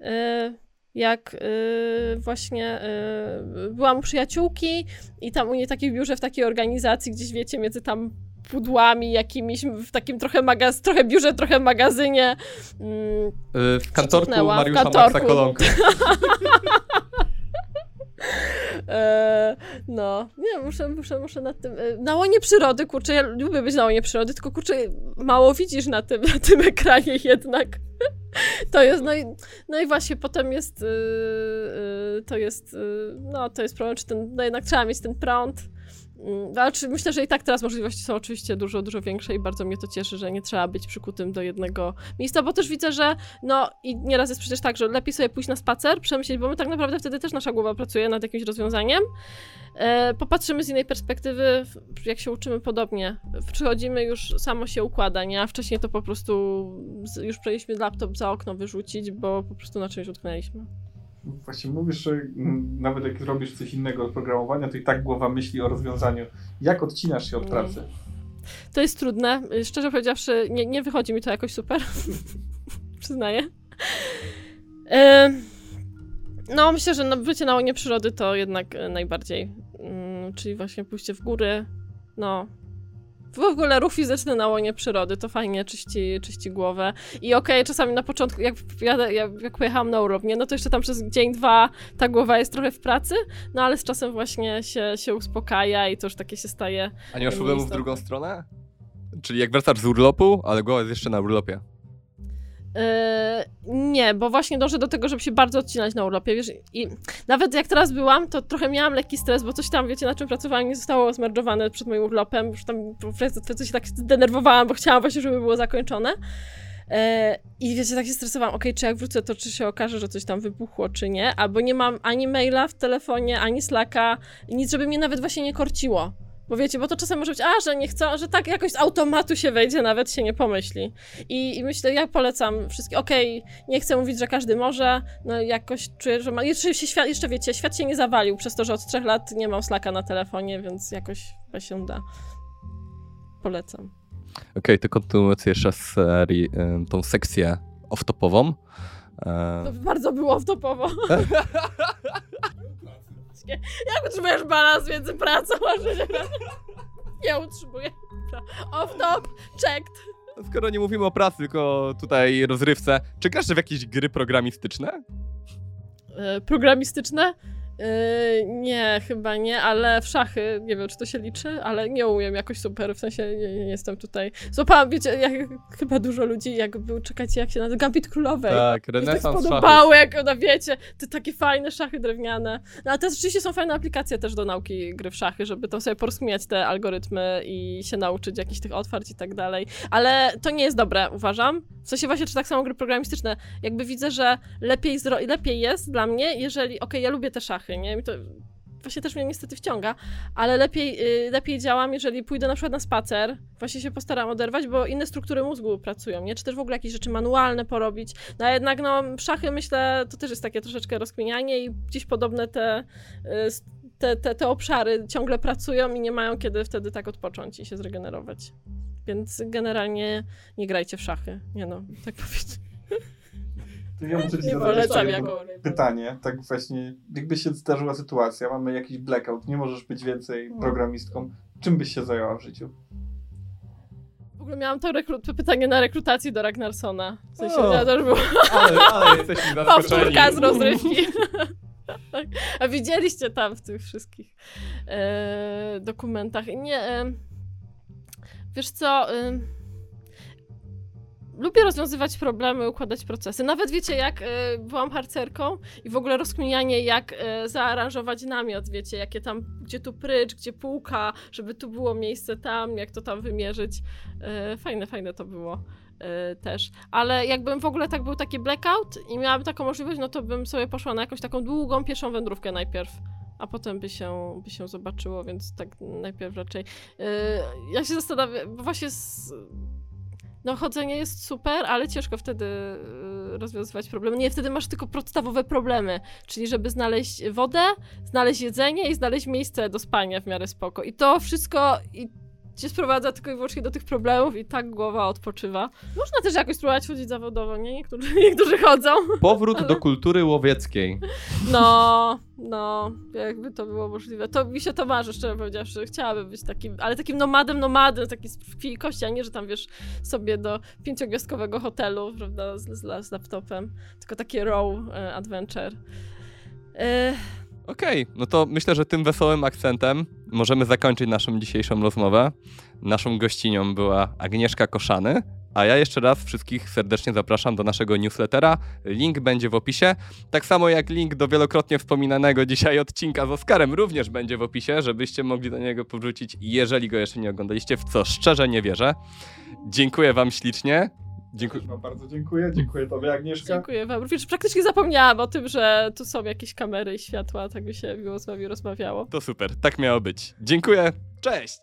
e, jak e, właśnie e, byłam u przyjaciółki i tam u niej takiej w biurze w takiej organizacji, gdzieś wiecie, między tam pudłami jakimiś, w takim trochę, magaz- trochę biurze, trochę magazynie. Mm, Y, W kantorku Przycupnęła, w Mariusza kantorku. Maxa Kolonka. *laughs* e, no, nie, muszę, muszę, muszę nad tym. E, na łonie przyrody, kurczę, ja lubię być na łonie przyrody, tylko kurczę, mało widzisz na tym, na tym ekranie jednak. To jest, no i, no i właśnie potem jest, y, y, to jest, y, no to jest problem, czy ten, no jednak trzeba mieć ten prąd. Mm, Ale czy myślę, że i tak teraz możliwości są oczywiście dużo, dużo większe i bardzo mnie to cieszy, że nie trzeba być przykutym do jednego miejsca, bo też widzę, że no i nieraz jest przecież tak, że lepiej sobie pójść na spacer, przemyśleć, bo my tak naprawdę wtedy też nasza głowa pracuje nad jakimś rozwiązaniem. E, popatrzymy z innej perspektywy, jak się uczymy podobnie. Przychodzimy, już samo się układa, nie? A wcześniej to po prostu już przejęliśmy laptop za okno wyrzucić, bo po prostu na czymś utknęliśmy. Właśnie mówisz, że mm, nawet jak robisz coś innego od programowania, to i tak głowa myśli o rozwiązaniu. Jak odcinasz się od pracy? To jest trudne. Szczerze powiedziawszy, nie, nie wychodzi mi to jakoś super. *laughs* Przyznaję. No, myślę, że no, bycie na łonie przyrody to jednak e, najbardziej. Mm, Czyli właśnie pójście w góry. No. W ogóle ruch fizyczny na łonie przyrody to fajnie czyści, czyści głowę. I okej, czasami na początku, jak, jadę, jak, pojechałam na urlop, nie, no to jeszcze tam przez dzień, dwa ta głowa jest trochę w pracy, no ale z czasem właśnie się, się uspokaja i to już takie się staje A nie masz problemu w drugą stronę? Czyli jak wracasz z urlopu, ale głowa jest jeszcze na urlopie. Yy, nie, bo właśnie dążę do tego, żeby się bardzo odcinać na urlopie, wiesz, i nawet jak teraz byłam, to trochę miałam lekki stres, bo coś tam, wiecie, na czym pracowałam, nie zostało zmerdżowane przed moim urlopem, już tam się tak zdenerwowałam, bo chciałam właśnie, żeby było zakończone. Yy, I wiecie, tak się stresowałam, okej, czy jak wrócę, to czy się okaże, że coś tam wybuchło, czy nie, albo nie mam ani maila w telefonie, ani slacka, nic, żeby mnie nawet właśnie nie korciło. Bo wiecie, bo to czasem może być, a, że nie chcą, że tak jakoś z automatu się wejdzie, nawet się nie pomyśli. I, i myślę, ja polecam wszystkim, okej, nie chcę mówić, że każdy może, no jakoś czuję, że ma, jeszcze, się świat, jeszcze wiecie, świat się nie zawalił przez to, że od trzech lat nie mam slaka na telefonie, więc jakoś chyba się da. Polecam. Okej, to kontynuując jeszcze serii tą sekcję off-topową. E, To bardzo było *laughs* wtopowo. Jak utrzymujesz balans między pracą a życiem? Nie utrzymuję. Off top, checked. skoro nie mówimy o pracy, tylko tutaj rozrywce, czy grasz w jakieś gry programistyczne? E, programistyczne? Yy, nie, chyba nie, ale w szachy, nie wiem, czy to się liczy, ale nie umiem jakoś super, w sensie nie, nie jestem tutaj. Złapałam, wiecie, jak chyba dużo ludzi, jak był, czekajcie, jak się nazywa, Gambit Królowej. Tak, tak renesans szachów. spodobało, jak ona, wiecie, te takie fajne szachy drewniane. No ale teraz rzeczywiście są fajne aplikacje też do nauki gry w szachy, żeby tam sobie porozkminiać te algorytmy i się nauczyć jakichś tych otwarć i tak dalej. Ale to nie jest dobre, uważam. W sensie właśnie, czy tak samo gry programistyczne. Jakby widzę, że lepiej, lepiej jest dla mnie, jeżeli, okej, ja lubię te szachy, nie? I to właśnie też mnie niestety wciąga, ale lepiej, y, lepiej działam, jeżeli pójdę na przykład na spacer, właśnie się postaram oderwać, bo inne struktury mózgu pracują, nie? Czy też w ogóle jakieś rzeczy manualne porobić. No a jednak, no, szachy myślę, to też jest takie troszeczkę rozkminianie i gdzieś podobne te, y, s- te, te, te obszary ciągle pracują i nie mają kiedy wtedy tak odpocząć i się zregenerować. Więc generalnie nie grajcie w szachy. Nie no, tak *laughs* powiedzieć. Ja muszę ci Nie zadać polecam jedno jako... pytanie, tak właśnie, jakby się zdarzyła sytuacja, mamy jakiś blackout, nie możesz być więcej No. programistką, czym byś się zajęła w życiu? W ogóle miałam to, to pytanie na rekrutacji do Ragnarsona. W sensie, O. ja też było Ale, ale *laughs* jesteśmy zaskoczeni. powtórka z rozrywki. *laughs* Tak. A widzieliście tam w tych wszystkich e, dokumentach. Nie, e, wiesz co, e, lubię rozwiązywać problemy, układać procesy. Nawet wiecie, jak e, byłam harcerką i w ogóle rozkminianie, jak e, zaaranżować namiot, wiecie, jakie tam, gdzie tu prycz, gdzie półka, żeby tu było miejsce tam, jak to tam wymierzyć. E, fajne, fajne to było też. Ale jakbym w ogóle tak był taki blackout i miałabym taką możliwość, no to bym sobie poszła na jakąś taką długą pierwszą wędrówkę najpierw. A potem by się, by się zobaczyło, więc tak najpierw raczej. Yy, ja się zastanawiam, bo właśnie z, no chodzenie jest super, ale ciężko wtedy yy, rozwiązywać problemy. Nie, wtedy masz tylko podstawowe problemy, czyli żeby znaleźć wodę, znaleźć jedzenie i znaleźć miejsce do spania w miarę spoko. I to wszystko i cię sprowadza tylko i wyłącznie do tych problemów i tak głowa odpoczywa. Można też jakoś spróbować chodzić zawodowo, nie? Niektórzy, *laughs* niektórzy chodzą. Powrót Ale- do kultury łowieckiej. No, no, jakby to było możliwe. To mi się to marzy, szczerze powiedziawszy. Chciałabym być takim, ale takim nomadem, nomadem, taki z krwi i kości, a nie, że tam, wiesz, sobie do pięciogwiazdkowego hotelu, prawda, z, z, z laptopem. Tylko takie raw e, adventure. E, Okej, no to myślę, że tym wesołym akcentem możemy zakończyć naszą dzisiejszą rozmowę. Naszą gościnią była Agnieszka Koszany, a ja jeszcze raz wszystkich serdecznie zapraszam do naszego newslettera. Link będzie w opisie. Tak samo jak link do wielokrotnie wspominanego dzisiaj odcinka z Oskarem również będzie w opisie, żebyście mogli do niego powrócić, jeżeli go jeszcze nie oglądaliście, w co szczerze nie wierzę. Dziękuję Wam ślicznie. Dziękuję. Wam bardzo dziękuję, dziękuję tobie Agnieszka. dziękuję wam. Wiesz, praktycznie zapomniałam o tym, że tu są jakieś kamery i światła, tak by się miło z wami rozmawiało. To super, tak miało być. Dziękuję. Cześć!